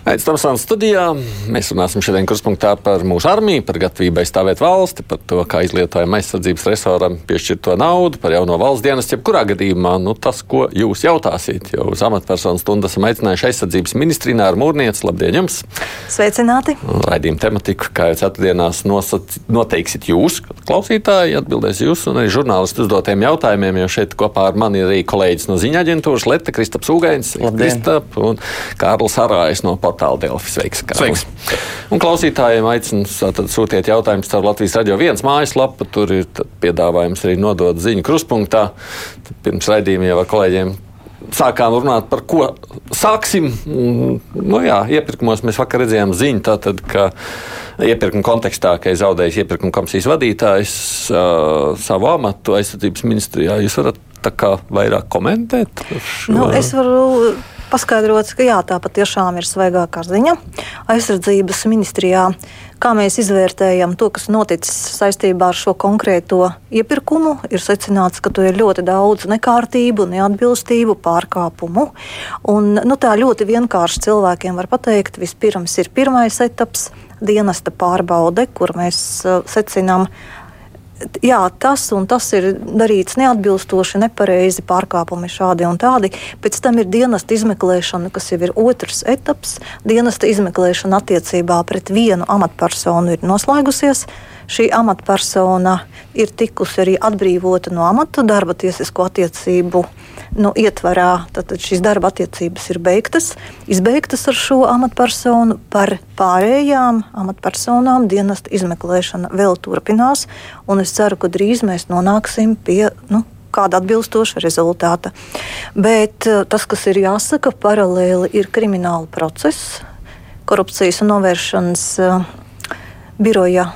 Aizsmeļamies Tamsānas studijā. Mēs runāsim šodien kruspunktā par mūsu armiju, par gatavību aizstāvēt valsti, par to, kā izlietojam aizsardzības resoram piešķirto naudu, par jauno valsts dienestu. Jebkurā gadījumā nu, tas, ko jūs jautāsiet, jo uz amatpersonu stundu esam aicinājuši aizsardzības ministriju Nāru Mūrnieci. Labdien jums! Sveicināti! Raidījuma tematiku, kā jau ceturtdienās nosac, noteiksit jūs, klausītāji, atbildēs jūs un arī žurnālisti uzdotiem jautājumiem, jo šeit kopā ar mani ir arī kolēģis no ziņa aģentūras Leta Kristaps Ugainis, Kristap un Kārlis Arājs no portāla portāla Delfi. Sveiks! Sveiks. Un klausītājiem aicinu sūtiet jautājumus caur Latvijas radio viens mājaslapu. Tur ir piedāvājums arī nodot ziņu kruspunktā. Pirms raidījuma jau ar kolēģiem sākām runāt par ko sāksim. Nu, jā, iepirkumos mēs vakar redzējām ziņu, tātad, ka iepirkuma kontekstā, ka ir zaudējis iepirkuma komisijas vadītājs uh, savu amatu aizsardzības ministrijā. Jūs varat tā kā vairāk komentēt? Nu, es varu paskaidrots, ka jā, tā patiešām ir svaigākā ziņa. Aizsardzības ministrijā, kā mēs izvērtējam to, kas noticis saistībā ar šo konkrēto iepirkumu, ir secināts, ka tur ir ļoti daudz nekārtību, neatbilstību, pārkāpumu. Un, nu, tā ļoti vienkārši cilvēkiem var pateikt, vispirms ir pirmais etaps dienesta pārbaude, kur mēs uh, secinām, jā, tas un tas ir darīts neatbilstoši, nepareizi, pārkāpumi šādi un tādi. Pēc tam ir dienesta izmeklēšana, kas jau ir otrs etaps. Dienesta izmeklēšana attiecībā pret vienu amatpersonu ir noslēgusies šī amatpersona ir tikusi arī atbrīvota no amata darba tiesisko attiecību nu, ietvarā. Tad šīs darba attiecības ir beigtas, izbeigtas ar šo amatpersonu. Par pārējām amatpersonām dienesta izmeklēšana vēl turpinās, un es ceru, ka drīz mēs nonāksim pie. Nu, kāda atbilstoša rezultāta. Bet eh, tas, kas ir jāsaka, paralēli ir krimināla process, korupcijas un novēršanas uh, biroja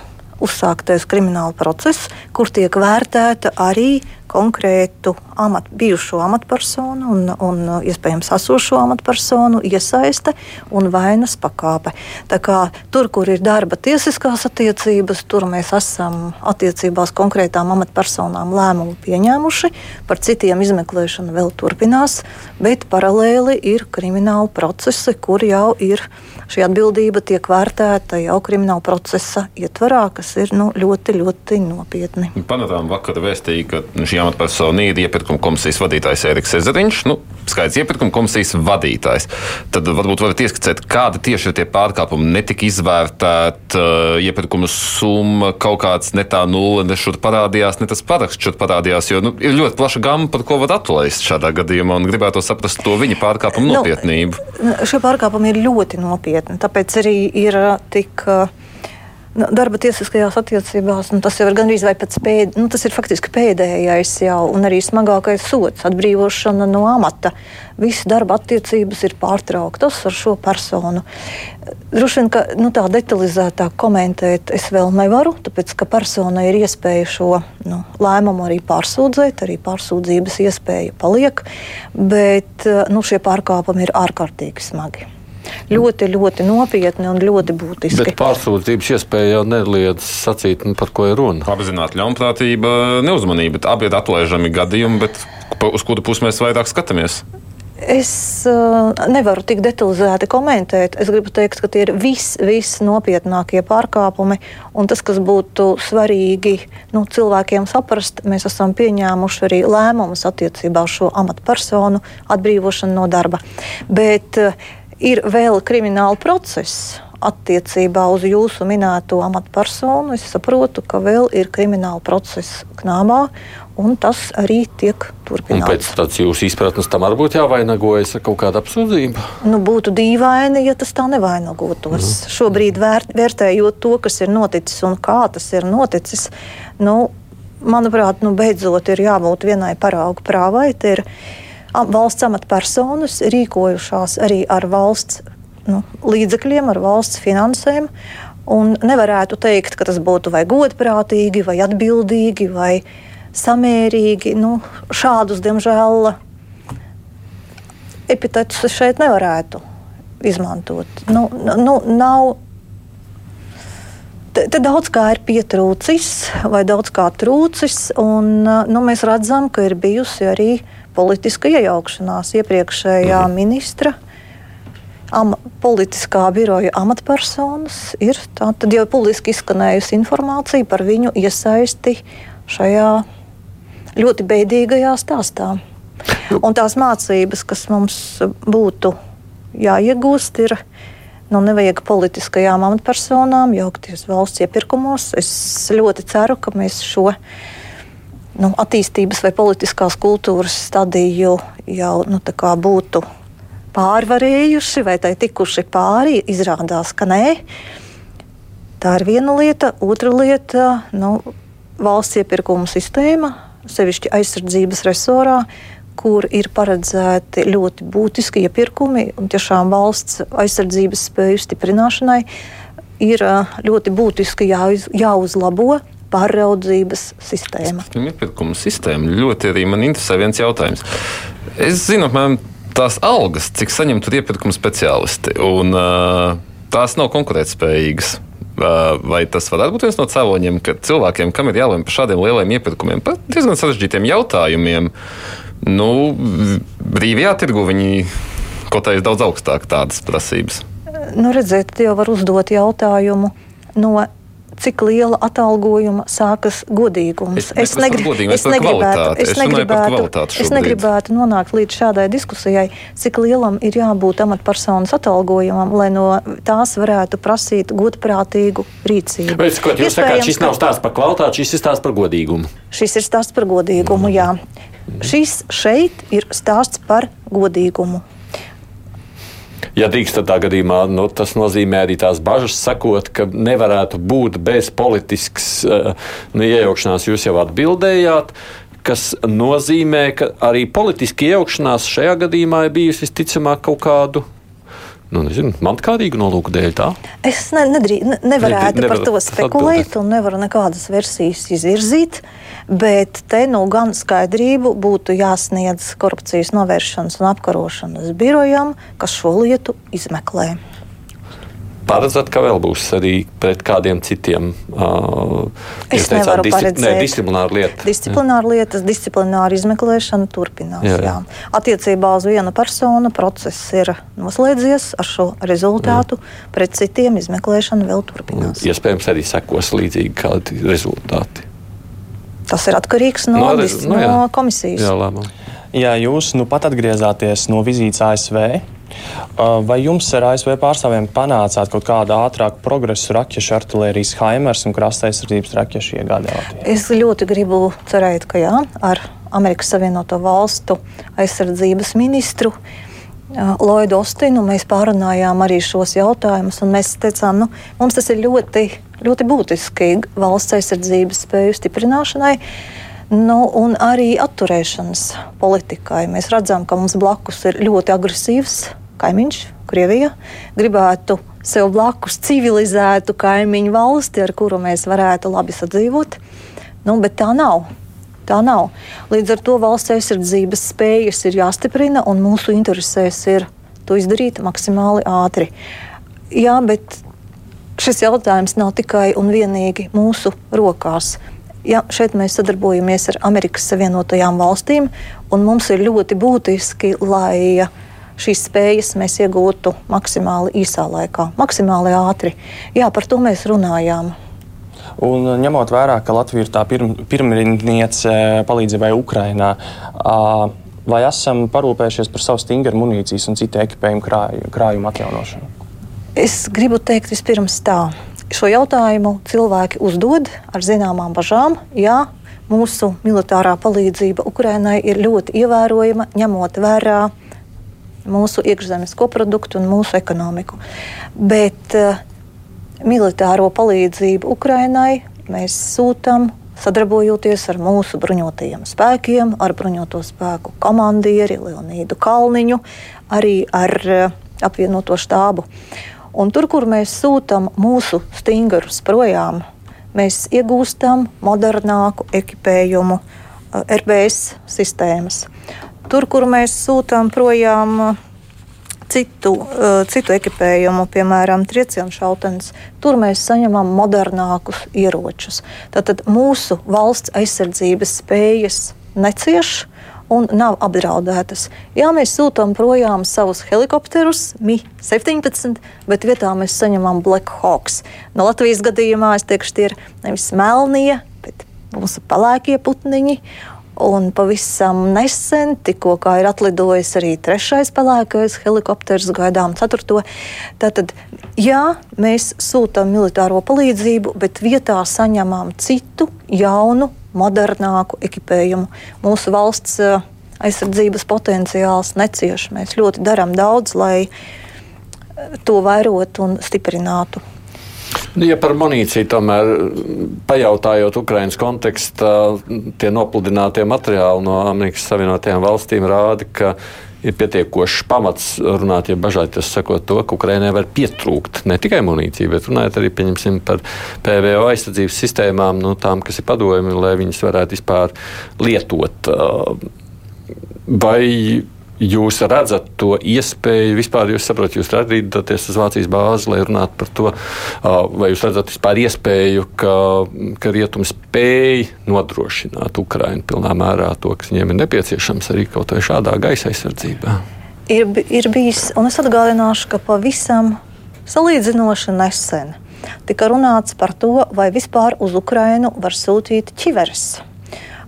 uzsāktais krimināla process, kur tiek vērtēta arī konkrētu amat, bijušo amatpersonu un, un iespējams esošo amatpersonu iesaiste un vainas pakāpe. Tā kā tur, kur ir darba tiesiskās attiecības, tur mēs esam attiecībās konkrētām amatpersonām lēmumu pieņēmuši. Par citiem izmeklēšana vēl turpinās, bet paralēli ir krimināla procesi, kur jau ir šī atbildība tiek vērtēta jau krimināla procesa ietvarā, kas ir nu, ļoti, ļoti nopietni. Panatām vakar vēstīja, ka šī amatpersona ir iepirkuma komisijas vadītājs Eriks Ezeriņš. Nu, skaidrs, iepirkuma komisijas vadītājs. Tad varbūt varat ieskicēt, kādi tieši ir tie pārkāpumi. Netika izvērtēta uh, iepirkuma summa, kaut kāds ne tā nulle, ne šur parādījās, ne tas paraksts šur parādījās. Jo nu, ir ļoti plaša gama, par ko var atlaist šādā gadījumā, un gribētu saprast to viņa pārkāpumu nu, nopietnību. Šie pārkāpumi ir ļoti nopietni, tāpēc arī ir uh, tik. Uh, Nu, darba tiesiskajās attiecībās, nu, tas jau ir gandrīz vai pēc pēdējais, nu, faktiski pēdējais jau un arī smagākais sots - atbrīvošana no amata. Visas darba attiecības ir pārtrauktas ar šo personu. Droši vien, ka nu, tā detalizētāk komentēt es vēl nevaru, tāpēc ka personai ir iespēja šo nu, lēmumu arī pārsūdzēt, arī pārsūdzības iespēja paliek, bet nu, šie pārkāpumi ir ārkārtīgi smagi ļoti, ļoti nopietni un ļoti būtiski. Bet pārsūdzības iespēja jau neliedz sacīt, nu, par ko ir runa. Apzināti ļaunprātība, neuzmanība, bet abi ir atlaižami gadījumi, bet uz kuru pusi mēs vairāk skatāmies? Es uh, nevaru tik detalizēti komentēt. Es gribu teikt, ka tie ir vis, visnopietnākie pārkāpumi. Un tas, kas būtu svarīgi nu, cilvēkiem saprast, mēs esam pieņēmuši arī lēmumus attiecībā uz šo amatpersonu atbrīvošanu no darba. Bet, uh, ir vēl krimināla process attiecībā uz jūsu minēto amatpersonu. Es saprotu, ka vēl ir krimināla process knābā, un tas arī tiek turpināts. Un pēc tādas jūsu izpratnes tam arī būtu jāvainagojas ar kaut kādu apsūdzību? Nu, būtu dīvaini, ja tas tā nevainagotos. Mm. Šobrīd vērt, vērtējot to, kas ir noticis un kā tas ir noticis, nu, manuprāt, nu, beidzot ir jābūt vienai paraugu prāvai valsts amatpersonas rīkojušās arī ar valsts nu, līdzekļiem, ar valsts finansēm. Un nevarētu teikt, ka tas būtu vai godprātīgi, vai atbildīgi, vai samērīgi. Nu, šādus, diemžēl, epitetus šeit nevarētu izmantot. Nu, nu, nav, te, te daudz kā ir pietrūcis, vai daudz kā trūcis, un nu, mēs redzam, ka ir bijusi arī politiska iejaukšanās iepriekšējā mhm. ministra. Am, politiskā biroja amatpersonas ir tātad jau publiski izskanējusi informācija par viņu iesaisti šajā ļoti beidīgajā stāstā. Un tās mācības, kas mums būtu jāiegūst, ir nu, nevajag politiskajām amatpersonām jaukties valsts iepirkumos. Es ļoti ceru, ka mēs šo nu, attīstības vai politiskās kultūras stadiju jau nu, būtu pārvarējuši vai tai tikuši pāri. Izrādās, ka nē. Tā ir viena lieta. Otra lieta nu, - valsts iepirkuma sistēma, sevišķi aizsardzības resorā, kur ir paredzēti ļoti būtiski iepirkumi un tiešām valsts aizsardzības spēju stiprināšanai, ir ļoti būtiski jāuz, jāuzlabo pāraudzības sistēma. Iepirkuma sistēma ļoti arī man interesē viens jautājums. Es zinu, apmēram tās algas, cik saņem tur iepirkuma speciālisti, un uh, tās nav konkurētspējīgas. Vai tas varētu būt viens no cēloņiem, ka cilvēkiem, kam ir jālemj par šādiem lieliem iepirkumiem, par diezgan sarežģītiem jautājumiem, nu, brīvajā tirgu viņi kādā daudz augstāk tādas prasības? Nu, redziet, jau var uzdot jautājumu no cik liela atalgojuma sākas godīgums. Es, es, negrib, godīgumu, es, negribētu, es, es, negribētu, es negribētu nonākt līdz šādai diskusijai, cik lielam ir jābūt amatpersonas atalgojumam, lai no tās varētu prasīt godprātīgu rīcību. Bet, skot, jūs sakāt, šis nav stāsts par kvalitāti, šis ir stāsts par godīgumu. Šis ir stāsts par godīgumu, jā. Šis šeit ir stāsts par godīgumu. Ja drīkst tādā gadījumā, nu, tas nozīmē arī tās bažas, sakot, ka nevarētu būt bez politiskas uh, nu, iejaukšanās. Jūs jau atbildējāt, kas nozīmē, ka arī politiska iejaukšanās šajā gadījumā ir bijusi visticamāk kaut kādu nu, nezinu, man kādīgu nolūku dēļ tā? Es ne, nedrī, ne, nevarētu ne, nevar par to spekulēt un nevaru nekādas versijas izvirzīt. Bet te nu gan skaidrību būtu jāsniedz korupcijas novēršanas un apkarošanas birojam, kas šo lietu izmeklē. Paredzat, ka vēl būs arī pret kādiem citiem uh, teicāt, disci. Ne, disciplināru lietu. Disciplināru lietas, disciplināru izmeklēšana turpinās. Jā, jā. Jā. Attiecībā uz vienu personu process ir noslēdzies ar šo rezultātu. Jā. Pret citiem izmeklēšana vēl turpinās. Iespējams, arī sekos līdzīgi kādi rezultāti. Tas ir atkarīgs no, no, no, no komisijas. Jā, lēmumu. Jā, jūs nu pat atgriezāties no vizītes ASV. Uh, vai jums ar ASV pārstāvjiem panācāt kaut kādu ātrāku progresu raķešu artērijas Haimers un krasta aizsardzības raķešu iegādē? Es ļoti gribu cerēt, ka jā, ar Amerikas Savienoto Valstu aizsardzības ministru. Uh, Lloydu Ostinu mēs pārunājām arī šos jautājumus, un mēs teicām, nu, mums tas ir ļoti, ļoti būtiski valsts aizsardzības spēju stiprināšanai. Nu, un arī atturēšanas politikai. Mēs redzam, ka mums blakus ir ļoti agresīvs kaimiņš, Krievija, gribētu sev blakus civilizētu kaimiņu valsti, ar kuru mēs varētu labi sadzīvot. Nu, bet tā nav. Tā nav. Līdz ar to valsts aizsardzības spējas ir jāstiprina, un mūsu interesēs ir to izdarīt maksimāli ātri. Jā, bet šis jautājums nav tikai un vienīgi mūsu rokās. Ja, šeit mēs sadarbojamies ar Amerikas Savienotajām valstīm, un mums ir ļoti būtiski, lai šīs spējas mēs iegūtu maksimāli īsā laikā, maksimāli ātri. Jā, par to mēs runājām. Un, ņemot vērā, ka Latvija ir tā pirm, pirmrindniece palīdzībai Ukrainā, vai esam parūpējušies par savu stingru munīcijas un citu ekipējumu krāju, krājumu atjaunošanu? Es gribu teikt vispirms tā. Šo jautājumu cilvēki uzdod ar zināmām bažām. Jā, mūsu militārā palīdzība Ukrainai ir ļoti ievērojama, ņemot vērā mūsu iekšzemes koproduktu un mūsu ekonomiku. Bet uh, militāro palīdzību Ukrainai mēs sūtām sadarbojoties ar mūsu bruņotajiem spēkiem, ar bruņoto spēku komandieri Leonīdu Kalniņu, arī ar uh, apvienoto štābu. Un tur, kur mēs sūtām mūsu stingrus projām, mēs iegūstam modernāku ekipējumu, uh, RBS sistēmas. Tur, kur mēs sūtām projām citu, uh, citu ekipējumu, piemēram, triecienu šautenes, tur mēs saņemam modernākus ieročus. Tātad mūsu valsts aizsardzības spējas necieš. un nav apdraudētas. Jā, mēs sūtām projām savus helikopterus, Mi-17, bet vietā mēs saņemam Black Hawks. No Latvijas gadījumā es teikšu, tie ir nevis melnie, bet mūsu pelēkie putniņi. Un pavisam nesen tikko ir atlidojis arī trešais pelēkais helikopters, gaidām ceturto. Tātad, jā, mēs sūtām militāro palīdzību, bet vietā saņemam citu, jaunu, modernāku ekipējumu. Mūsu valsts eh, aizsardzības potenciāls necieš. Mēs ļoti darām daudz, lai to vairotu un stiprinātu. Nu, ja par munīciju tomēr pajautājot Ukraiņas kontekstā, tie nopludinātie materiāli no Amerikas Savienotajām valstīm rāda, ka ir pietiekošs pamats runāt, ja bažāties sakot to, ka Ukraiņai var pietrūkt ne tikai munīcija, bet runājot arī par PVO aizsardzības sistēmām, nu, tām, kas ir padomju, lai viņas varētu vispār lietot. Vai jūs redzat to iespēju, vispār jūs saprotat, jūs radīties uz Vācijas bāzi, lai runātu par to, vai jūs redzat vispār iespēju, ka, ka rietumi spēj nodrošināt Ukrainu pilnā mērā to, kas viņiem ir nepieciešams arī kaut vai šādā gaisa aizsardzībā? Ir, ir bijis, un es atgādināšu, ka pavisam salīdzinoši nesen tika runāts par to, vai vispār uz Ukrainu var sūtīt ķiveres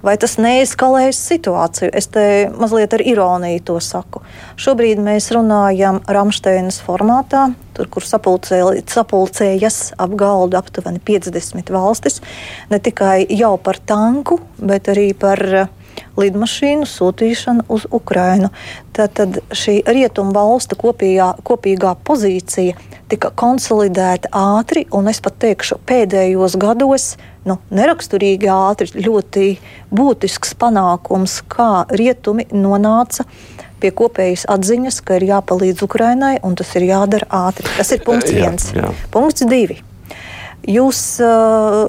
vai tas neeskalēs situāciju. Es te mazliet ar ironiju to saku. Šobrīd mēs runājam Rāmsteinas formātā, tur, kur sapulcējas ap galdu aptuveni 50 valstis, ne tikai jau par tanku, bet arī par lidmašīnu sūtīšanu uz Ukrajinu. Tad šī rietumu valstu kopīgā, kopīgā pozīcija tika konsolidēta ātri, un es pat teikšu, pēdējos gados nu, neraksturīgi ātri, ļoti būtisks panākums, kā rietumi nonāca pie kopējas atziņas, ka ir jāpalīdz Ukrainai un tas ir jādara ātri. Tas ir punkts viens. Jā, jā. Punkts divi. Jūs uh,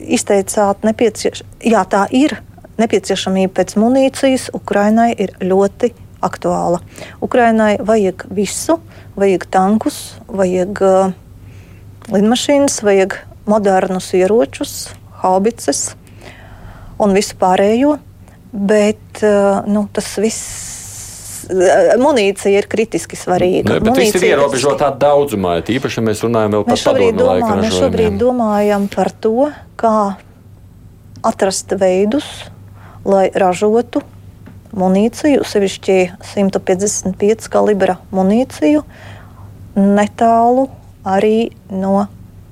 izteicāt, nepieciešams, jā, tā ir nepieciešamība pēc munīcijas Ukrainai ir ļoti aktuāla. Ukrainai vajag visu, vajag tankus, vajag uh, lidmašīnas, vajag modernus ieročus, haubices un visu pārējo. Bet uh, nu, tas viss uh, munīcija ir kritiski svarīga. Ne, bet munīcija viss ir ierobežotā daudzumā, īpaši, ja mēs runājam vēl par padomu laiku. Mēs šobrīd domājam par to, kā atrast veidus, lai ražotu munīciju, sevišķi 155 kalibra munīciju, netālu arī no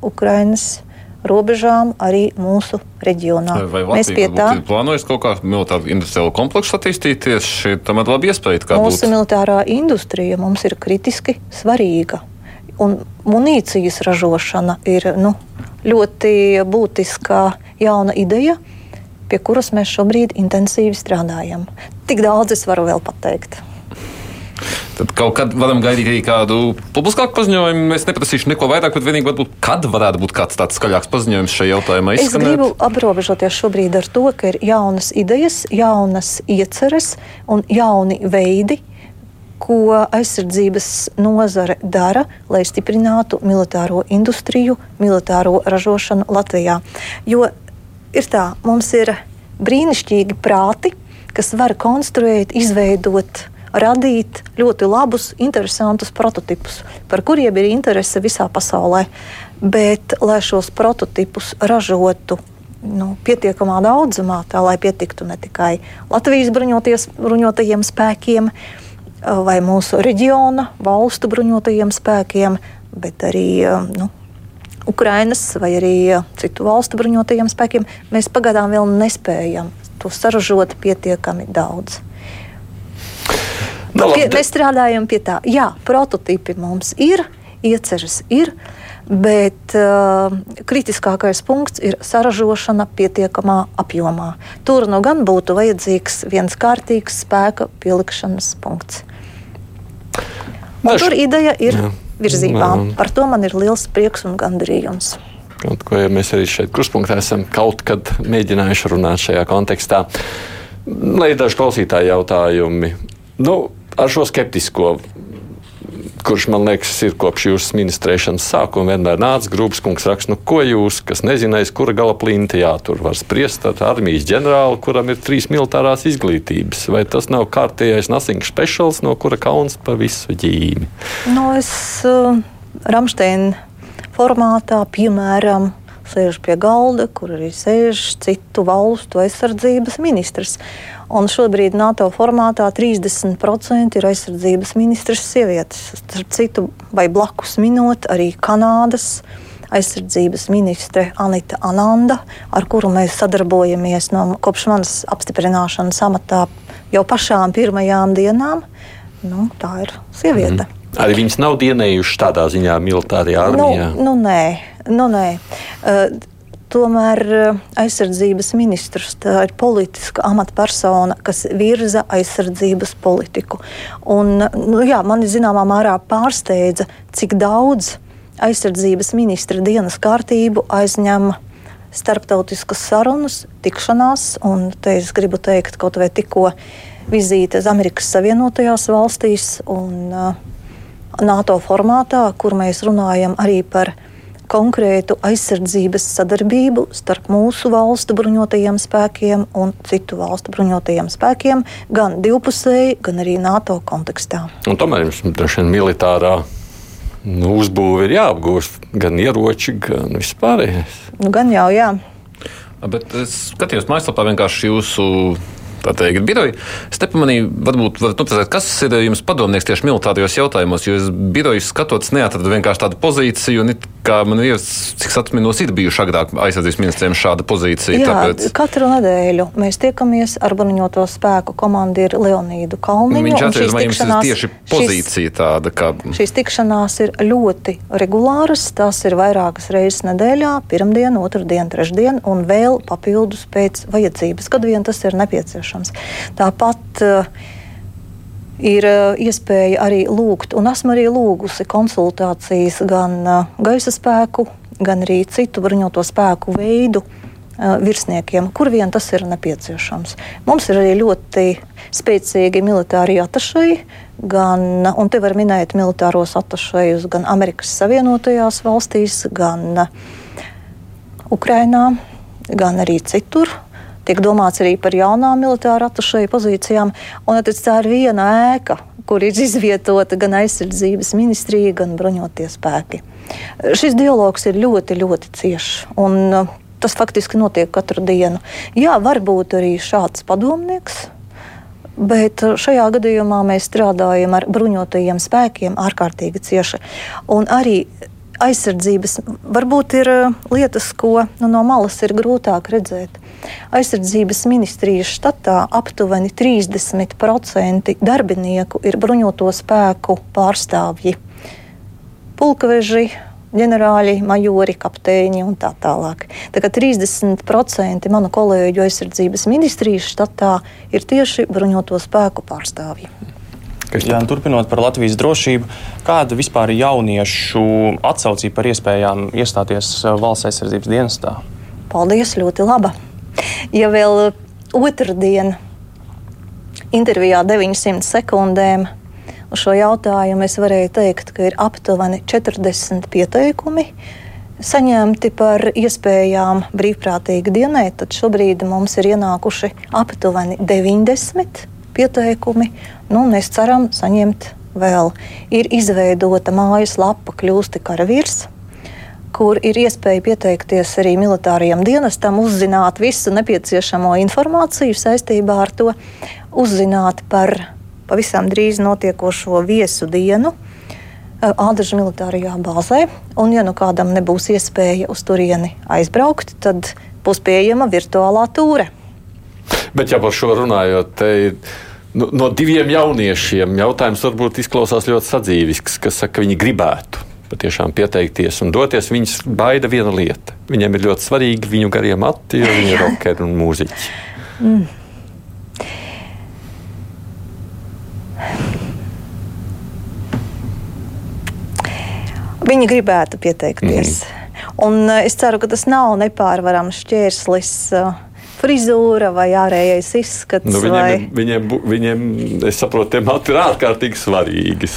Ukrainas robežām, arī mūsu reģionā. Vai Latvija Mēs pie tā plānojas kaut kā militāru industriālu kompleksu attīstīties? Šī tomēr labi iespēja. Mūsu būt. militārā industrija mums ir kritiski svarīga. Un munīcijas ražošana ir nu, ļoti būtiska jauna ideja, pie kuras mēs šobrīd intensīvi strādājam. Tik daudz es varu vēl pateikt. Tad kaut kad varam gaidīt arī kādu publiskāku paziņojumu. Es neprasīšu neko vairāk, bet vienīgi varbūt, kad varētu būt kāds tāds skaļāks paziņojums šajā jautājumā. Izskanēt. Es gribu aprobežoties šobrīd ar to, ka ir jaunas idejas, jaunas ieceres un jauni veidi, ko aizsardzības nozare dara, lai stiprinātu militāro industriju, militāro ražošanu Latvijā. Jo ir tā, mums ir brīnišķīgi prāti, kas var konstruēt, izveidot, radīt ļoti labus, interesantus prototipus, par kuriem ir interese visā pasaulē. Bet, lai šos prototipus ražotu nu, pietiekamā daudzumā, tā lai pietiktu ne tikai Latvijas bruņotajiem spēkiem vai mūsu reģiona valstu bruņotajiem spēkiem, bet arī nu, Ukrainas vai arī citu valstu bruņotajiem spēkiem, mēs pagaidām vēl nespējam to saražot pietiekami daudz. Nu, pie, mēs strādājam pie tā. Jā, prototypi mums ir, ieceres ir, bet uh, kritiskākais punkts ir saražošana pietiekamā apjomā. Tur nu gan būtu vajadzīgs viens kārtīgs spēka pielikšanas punkts. Un tur ideja ir. Jā virzībā. Jā. Par to man ir liels prieks un gandarījums. Kaut ko ja mēs arī šeit kruspunktā esam kaut kad mēģinājuši runāt šajā kontekstā. Lai ir daži klausītāji jautājumi. Nu, ar šo skeptisko kurš man liekas, ir kopš jūsu ministrēšanas sākuma vienmēr nācis. Grūps kungs raksta, nu, ko jūs, kas nezinājis, kura gala plinta jātur, var spriest ar armijas ģenerāli, kuram ir trīs militārās izglītības. Vai tas nav kārtējais nothing specials, no kura kauns pa visu ģīmi? No, nu, es uh, Ramsteina formātā, piemēram, sēž pie galda, kur arī sēž citu valstu aizsardzības ministrs. Un šobrīd NATO formātā 30% ir aizsardzības ministrs sievietes. Starp citu, vai blakus minot arī Kanādas aizsardzības ministre Anita Ananda, ar kuru mēs sadarbojamies no kopš manas apstiprināšanas amatā jau pašām pirmajām dienām. Nu, tā ir sieviete. Mm. Arī viņas nav dienējušas tādā ziņā militārajā nu, armijā. Nu, nu, nē, nu, nē. Uh, Tomēr aizsardzības ministrs ir politiska amatpersona, kas virza aizsardzības politiku. Un, nu, jā, mani zināmā mērā pārsteidza, cik daudz aizsardzības ministra dienas kārtību aizņem starptautiskas sarunas, tikšanās. Un te es gribu teikt, kaut vai tikko vizīte uz Amerikas Savienotajās valstīs un uh, NATO formātā, kur mēs runājam arī par konkrētu aizsardzības sadarbību starp mūsu valstu bruņotajiem spēkiem un citu valstu bruņotajiem spēkiem, gan divpusēji, gan arī NATO kontekstā. Un tomēr jums droši vien militārā nu, uzbūve ir jāapgūst gan ieroči, gan vispārējais. Nu, gan jau, jā. Bet es skatījos mājaslapā vienkārši jūsu tā teikt, biroju. Es nepamanīju, varbūt varat noprecēt, kas ir jums padomnieks tieši militārajos jautājumos, jo es biroju skatot, neatradu vienkārši tādu pozīciju, un kā man ir, cik atminos, ir bijuši agrāk aizsardzības ministriem šāda pozīcija. Jā, tāpēc... katru nedēļu mēs tiekamies ar bruņoto spēku komandieru Leonīdu Kalniņu. Viņš atceras, vai jums ir tieši pozīcija šis, tāda, ka... Šīs tikšanās ir ļoti regulāras, tās ir vairākas reizes nedēļā, pirmdien, otrdien, trešdien, un vēl papildus pēc vajadzības, kad vien tas ir nepieciešams nepieciešams. Tāpat uh, ir uh, iespēja arī lūgt, un esmu arī lūgusi konsultācijas gan uh, gaisa spēku, gan arī citu bruņoto spēku veidu virsniekiem, kur vien tas ir nepieciešams. Mums ir arī ļoti spēcīgi militāri atašai, gan, un te var minēt militāros atašajus gan Amerikas Savienotajās valstīs, gan Ukrainā, gan arī citur. Tiek domāts arī par jaunām militāru atašēju pozīcijām, un tā ir viena ēka, kur ir izvietota gan aizsardzības ministrija, gan bruņotie spēki. Šis dialogs ir ļoti, ļoti ciešs. Un, uh, Tas faktiski notiek katru dienu. Jā, varbūt arī šāds padomnieks, Bet uh, šajā gadījumā mēs strādājam ar bruņotajiem spēkiem ārkārtīgi cieši. Un arī aizsardzības varbūt ir uh, lietas, ko nu, no malas ir grūtāk redzēt. Aizsardzības ministrijas štatā aptuveni 30% darbinieku ir bruņoto spēku pārstāvji. Pulkveži, ģenerāļi, majori, kapteiņi un tā tālāk. Tā kā 30% manu kolēģu aizsardzības ministrijas štatā ir tieši bruņoto spēku pārstāvji. Jā, turpinot par Latvijas drošību, kāda vispār ir jauniešu atsaucība par iespējām iestāties valsts aizsardzības dienestā? Paldies, ļoti laba! Ja vēl otrdien intervijā 900 sekundēm uz šo jautājumu es varēju teikt, ka ir aptuveni 40 pieteikumi saņemti par iespējām brīvprātīgi dienēt, tad šobrīd mums ir ienākuši aptuveni 90 pieteikumi. Nu, mēs ceram saņemt vēl. Ir izveidota mājaslapa Kļūsti karavīrs kur ir iespēja pieteikties arī militārajam dienestam, uzzināt visu nepieciešamo informāciju saistībā ar to, uzzināt par pavisam drīz notiekošo viesu dienu. Eh, Ādaža militārajā bāzē, un, ja nu kādam nebūs iespēja uz turieni aizbraukt, tad būs pieejama virtuālā tūre. Bet, ja par šo runājot, te ir nu, no diviem jauniešiem jautājums varbūt izklausās ļoti sadzīvisks, kas saka, ka viņi gribētu patiešām pieteikties un doties. Viņus baida viena lieta. Viņiem ir ļoti svarīgi viņu garie mati, jo viņi ir rokkeri un mūziķi. Mm. Viņi gribētu pieteikties. Mm. Un uh, es ceru, ka tas nav nepārvarams šķērslis uh, frizūra vai ārējais izskats. Nu, viņiem, vai... viņiem, viņiem, es saprotu, tie mati ir ārkārtīgi svarīgi.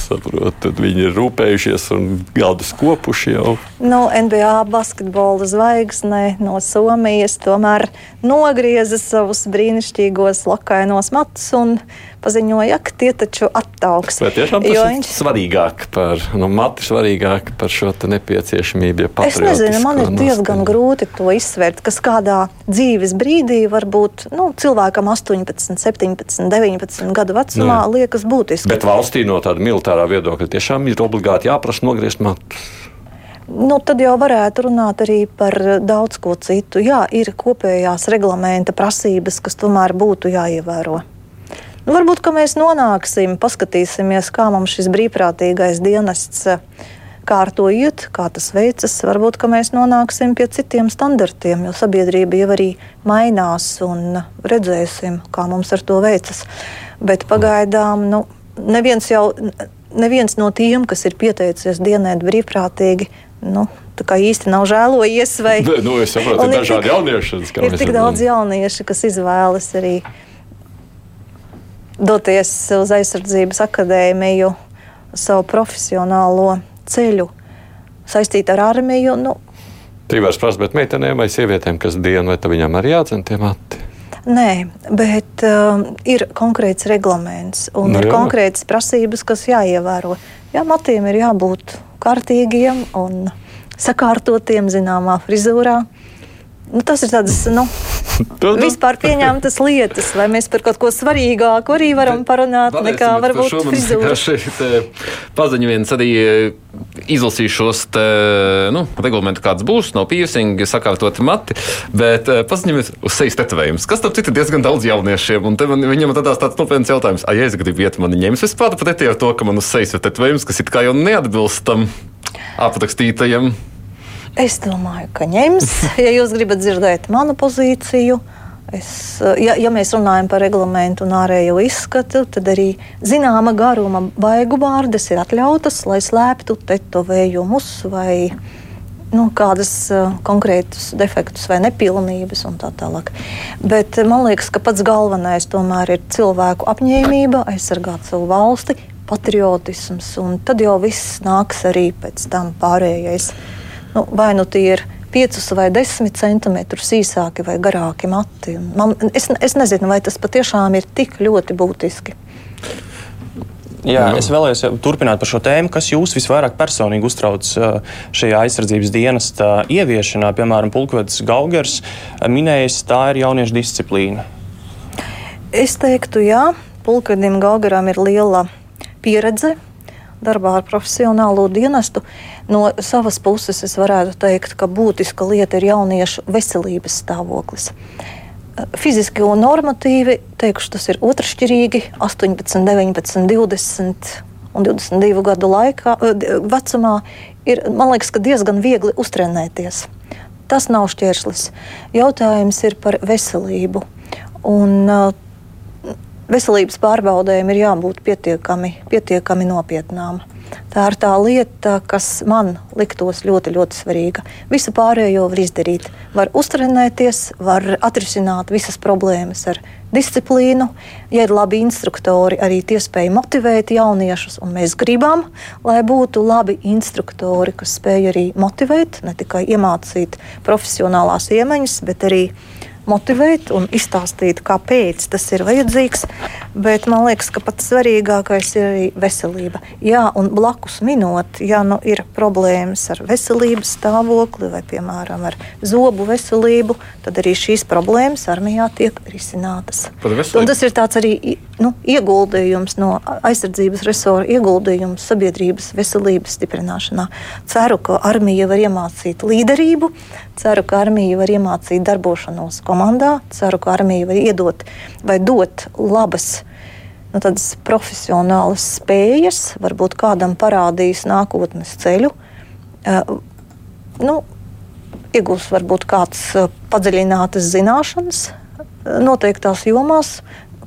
viņi ir rūpējušies un galdus kopuši jau. Nu, NBA basketbola zvaigzne no Somijas tomēr nogrieza savus brīnišķīgos lakainos matus un paziņoja, ka tie taču attauks. Vai tiešām tas Jo ir viņš svarīgāk par, nu, mati svarīgāk par šo nepieciešamību? Ja Es nezinu, man ir diezgan noskaņu? grūti to izsvērt, kas kādā dzīves brīdī var būt nu, cilvēkam 18, 17, 19 gadu vecumā, Nu liekas būtiski. Bet valstī no tāda militārā viedokļa tiešām ir obligāti jāprasa nogriezt matus. Nu, tad jau varētu runāt arī par daudz ko citu. Jā, ir kopējās reglamenta prasības, kas tomēr būtu jāievēro. Nu, varbūt ka mēs nonāksim, paskatīsimies, kā mums šis brīvprātīgais dienests. eh, Kā ar to iet, kā tas veicas, varbūt ka mēs nonāksim pie citiem standartiem, jo sabiedrība jau arī mainās un redzēsim, kā mums ar to veicas. Bet pagaidām nu, neviens, jau, neviens no tiem, kas ir pieteicies dienēt brīvprātīgi, nu, tā kā īsti nav žēlojies. Vai, nu, es saprotu, Un ir dažādi jaunieši. ir tik daudz jauniešu, kas izvēlas arī doties uz aizsardzības akadēmiju, savu profesionālo ceļu saistīt ar armiju. Nu, Tīvārs prasa, bet meitenēm vai sievietēm, kas dienu, vai tad viņām arī jādzen tie mati? Nē, bet um, ir konkrēts reglaments un Nu ir jā. konkrētas prasības, kas jāievēro. Jā, matiem ir jābūt kārtīgiem un sakārtotiem zināmā frizūrā. Nu, tas ir tāds nu, vispār pieņemtas lietas, vai mēs par kaut ko svarīgāku arī varam parunāt, nekā varbūt frizūra. Eh, paziņu viens arī eh, izlasīšu šos te, nu, reglamentu, kāds būs, no piercing, sakārtoti mati, bet eh, viens uz sejas tetovējums, kas tam citu diezgan daudz jauniešiem, un te man, viņam tad tāds nopietns jautājums, ai, ja es gribu iet, man ņems vispār pretī ar to, ka man uz sejas ir tetovējums, kas it kā jau neatbilst tam aprakstītajam. Es domāju, ka ņems. Ja jūs gribat dzirdēt manu pozīciju, es, ja, ja mēs runājam par reglamentu un ārējo izskatu, tad arī zināma garuma baigu vārdas ir atļautas, lai slēptu tetovējumus vai nu, kādas uh, konkrētas defektus vai nepilnības un tā tālāk. Bet man liekas, ka pats galvenais tomēr ir cilvēku apņēmība aizsargāt savu valsti, patriotisms, un tad jau viss nāks arī pēc tam pārējais. Nu, vai nu tie ir 5 vai 10 centimetrus īsāki vai garāki mati. Man, es, es nezinu, vai tas patiešām ir tik ļoti būtiski. Jā, es vēlējos turpināt par šo tēmu. Kas jūs visvairāk personīgi uztrauc uh, šajā aizsardzības dienesta ieviešanā? Piemēram, Pulkvedis Gaugers uh, minējis, tā ir jauniešu disciplīna. Es teiktu, jā, Pulkadim Gaugaram ir liela pieredze darbā ar profesionālo dienestu. No savas puses es varētu teikt, ka būtiska lieta ir jauniešu veselības stāvoklis. Fiziski un normatīvi, teikšu, tas ir otršķirīgi, 18, 19, 20 un 22 gadu laikā, eh, vecumā ir liekas, ka diezgan viegli uztrenēties. Tas nav šķērslis. Jautājums ir par veselību. Un, uh, veselības pārbaudēm ir jābūt pietiekami, pietiekami nopietnām. Tā ir tā lieta, kas man liktos ļoti, ļoti svarīga. Visu pārējo var izdarīt. Var uztrenēties, var atrisināt visas problēmas ar disciplīnu. Ja ir labi instruktori, arī tie spēj motivēt jauniešus. un Mēs gribam, lai būtu labi instruktori, kas spēj arī motivēt, ne tikai iemācīt profesionālās iemaņas, bet arī motivēt un izstāstīt, kāpēc tas ir vajadzīgs. Bet man liekas, ka pats svarīgākais ir arī veselība. Jā, un blakus minot, ja nu ir problēmas ar veselības stāvokli vai, piemēram, ar zobu veselību, tad arī šīs problēmas armijā tiek risinātas. Tas ir tāds arī nu, ieguldījums no aizsardzības resora, ieguldījums sabiedrības veselības stiprināšanā. Ceru, ka armija var iemācīt līderību, ceru, ka armija var iemācīt darbošanos komandā, ceru, ka armija var iedot vai dot labas. Nu, tādas profesionālas spējas, varbūt kādam parādīs nākotnes ceļu. Uh, nu, iegūs varbūt kāds uh, padziļinātas zināšanas uh, noteiktās jomās,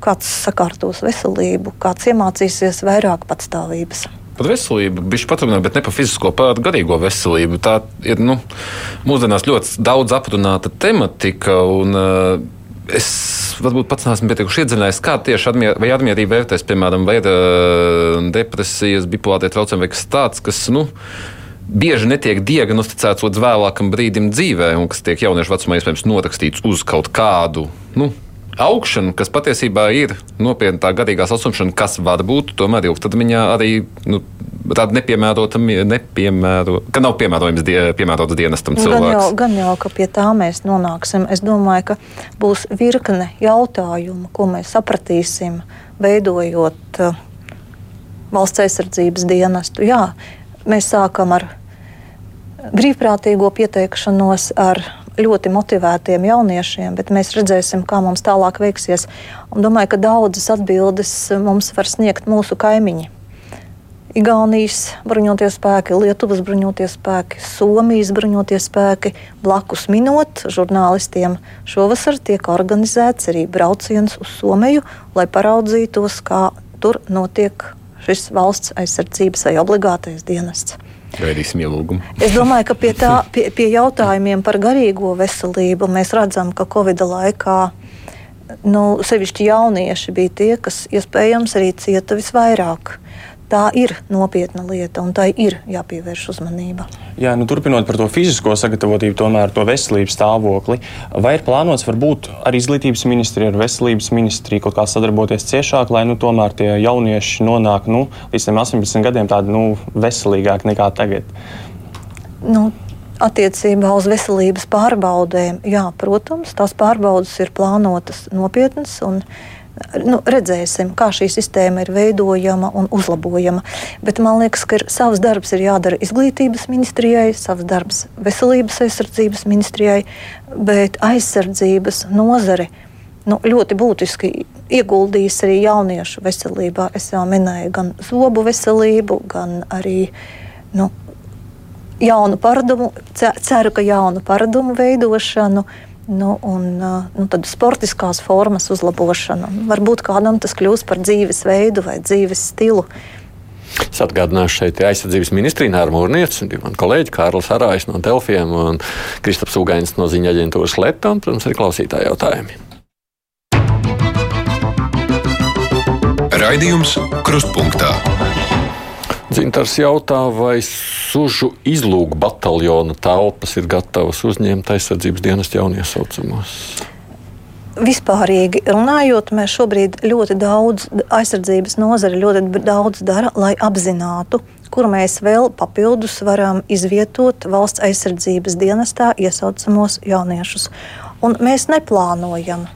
kāds sakārtos veselību, kāds iemācīsies vairāk patstāvības. Par veselību, bišķi paturpināt, bet ne par fizisko, par garīgo veselību. Tā ir nu, mūsdienās ļoti daudz aprunāta tematika. Un, uh, es varbūt pats neesmu pietiekuši iedziļinājies, kā tieši admier, vai admierība vērtēs, piemēram, vai ir uh, depresijas, bipolārie traucējumi vai kas tāds, kas, nu, bieži netiek diagnosticēts līdz vēlākam brīdim dzīvē, un kas tiek jauniešu vecumā iespējams norakstīts uz kaut kādu. Nu, augšana, kas patiesībā ir nopietna tā garīgā saslimšana, kas var būt tomēr ilgtermiņā arī nu, tāda nepiemērota, nepiemēro, ka nav piemērojams die, piemērotas dienestam cilvēks. Gan jau, gan jau, ka pie tā mēs nonāksim. Es domāju, ka būs virkne jautājumu, ko mēs sapratīsim, veidojot uh, valsts aizsardzības dienestu. Jā, mēs sākam ar brīvprātīgo pieteikšanos, ar ļoti motivētiem jauniešiem, bet mēs redzēsim, kā mums tālāk veiksies. Un domāju, ka daudzas atbildes mums var sniegt mūsu kaimiņi. Igaunijas bruņotie spēki, Lietuvas bruņotie spēki, Somijas bruņotie spēki. Blakus minot, žurnālistiem šovasar tiek organizēts arī brauciens uz Somiju, lai paraudzītos, kā tur notiek šis valsts aizsardzības vai obligātais dienests. Gaidīsim ielūgumu. Es domāju, ka pie, tā, pie, pie jautājumiem par garīgo veselību mēs redzam, ka Covid laikā nu, sevišķi jaunieši bija tie, kas iespējams arī cieta visvairāk tā ir nopietna lieta, un tai ir jāpievērš uzmanība. Jā, nu, turpinot par to fizisko sagatavotību, tomēr to veselības stāvokli, vai ir plānots varbūt ar izglītības ministriju, ar veselības ministriju kaut kā sadarboties ciešāk, lai nu, tomēr tie jaunieši nonāk nu, līdz 18 gadiem tādi nu, veselīgāki nekā tagad? Nu, Attiecībā uz veselības pārbaudēm, jā, protams, tās pārbaudes ir plānotas nopietnas. Un, uh, nu, redzēsim, kā šī sistēma ir veidojama un uzlabojama. Bet man liekas, ka ir, savs darbs ir jādara izglītības ministrijai, savs darbs veselības aizsardzības ministrijai, bet aizsardzības nozare nu, ļoti būtiski ieguldījis arī jauniešu veselībā. Es jau minēju gan zobu veselību, gan arī. Nu, Jaunu paradumu, ceru, ka jaunu paradumu veidošanu, uh, Nu, un nu, tad sportiskās formas uzlabošana. Varbūt kādam tas kļūs par dzīvesveidu vai dzīves stilu. Es atgādināšu šeit aizsardzības ministriju Nāra Mūrnieca un divi kolēģi Kārlis Arājs no Delfiem un Kristaps Ugainis no ziņa aģentūras Leta un, protams, arī klausītāji jautājumi. Raidījums Krustpunktā. Dzintars jautā, vai sužu izlūku bataljona telpas ir gatavas uzņemt aizsardzības dienas jauniesaucamos? Vispārīgi runājot, mēs šobrīd ļoti daudz aizsardzības nozare ļoti daudz dara, lai apzinātu, kur mēs vēl papildus varam izvietot valsts aizsardzības dienestā iesaucamos jauniešus. Un mēs neplānojam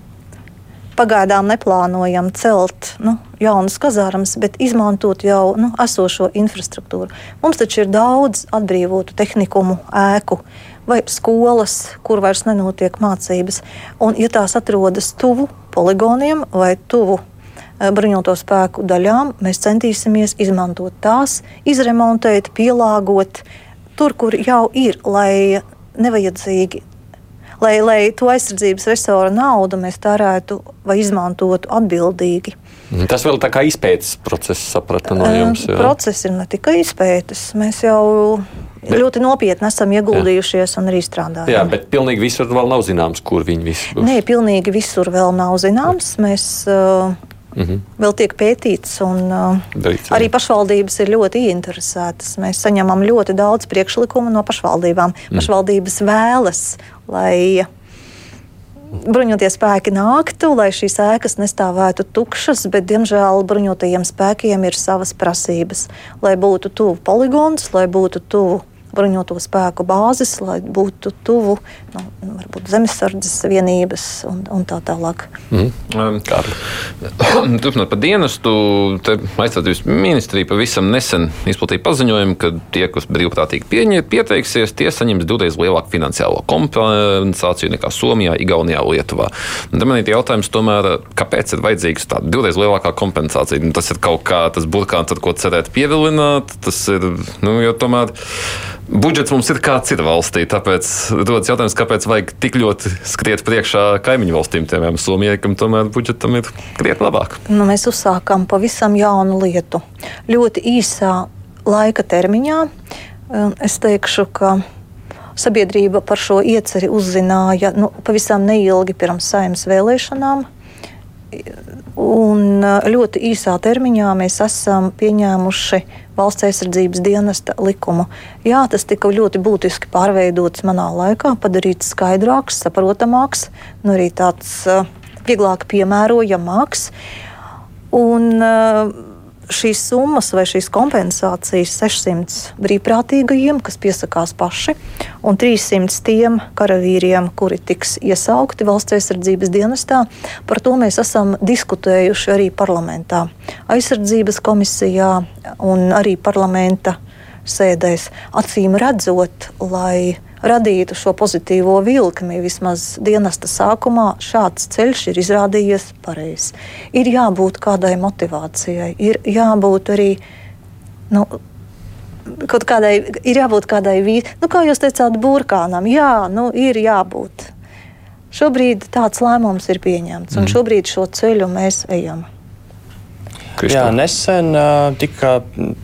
pagaidām neplānojam celt nu, jaunas kazārmas, bet izmantot jau nu, esošo infrastruktūru. Mums taču ir daudz atbrīvotu tehnikumu ēku. Vai skolas, kur vairs nenotiek mācības, un ja tās atrodas tuvu poligoniem vai tuvu e, bruņoto spēku daļām, mēs centīsimies izmantot tās, izremontēt, pielāgot tur, kur jau ir, lai nevajadzīgi lai, lai to aizsardzības resora naudu mēs tērētu vai izmantotu atbildīgi. Mhm. Tas vēl tā kā izpētes process, saprata no jums. Jā. Process ir ne tikai izpētes. Mēs jau bet, ļoti nopietni esam ieguldījušies jā. un arī strādājam. Jā, bet pilnīgi visur vēl nav zināms, kur viņi visi būs. Nē, pilnīgi visur vēl nav zināms. Mēs, uh, Mm -hmm. Vēl tiek pētīts, un uh, Darīt, arī pašvaldības ir ļoti ieinteresētas. Mēs saņemam ļoti daudz priekšlikumu no pašvaldībām. Mm. Pašvaldības vēlas lai bruņotie spēki nāktu, lai šīs ēkas nestāvētu tukšas, bet, diemžēl, bruņotajiem spēkiem ir savas prasības. Lai būtu tuvu poligons, lai būtu tuvu bruņoto spēku bāzes, lai būtu tuvu nu, varbūt zemesardzes vienības un, un tā tālāk. Mm. Turpinot par dienestu, aizsardzības ministrija pavisam nesen izplatīja paziņojumu, ka tie, kas brīvprātīgi pieteiksies, tie saņems divreiz lielāku finansiālo kompensāciju nekā Somijā, Igaunijā, Lietuvā. Tad man ir jautājums, tomēr, kāpēc ir vajadzīgs tāda divreiz lielākā kompensācija? Nu, tas ir kaut kā tas burkāns, ar ko cerēt pievilināt. Tas ir, nu, jo tomēr budžets mums ir kāds ir valstī. Tāpēc rodas jautājums, kāpēc vajag tik ļoti skriet priekšā kaimiņu valstīm, piemēram, Somijai, kam tomēr budžetam ir krietni labāk. Nu, mēs uzsākām pavisam jaunu lietu. Ļoti īsā laika termiņā es teikšu, ka Sabiedrība par šo ieceri uzzināja nu, pavisam neilgi pirms saimnes vēlēšanām. Un ļoti īsā termiņā mēs esam pieņēmuši valsts aizsardzības dienesta likumu. Jā, tas tika ļoti būtiski pārveidots manā laikā, padarīts skaidrāks, saprotamāks, nu arī tāds vieglāk piemērojamāks. Un, uh, šīs summas vai šīs kompensācijas 600 brīvprātīgajiem, kas piesakās paši, un 300 tiem karavīriem, kuri tiks iesaukti valsts aizsardzības dienestā. Par to mēs esam diskutējuši arī parlamentā, aizsardzības komisijā un arī parlamenta sēdēs. Acīm redzot, lai radītu šo pozitīvo vilkli. Vismaz dienesta sākumā šāds ceļš ir izrādījies pareizs. Ir jābūt kādai motivācijai, ir jābūt arī. Nu, Kaut kādai ir jābūt kādai vīzijai, nu, kā jūs teicāt, burkānam. Jā, nu, ir jābūt. Šobrīd tāds lēmums ir pieņemts, un mm. šobrīd šo ceļu mēs ejam. Kristā. Jā, nesen uh, tika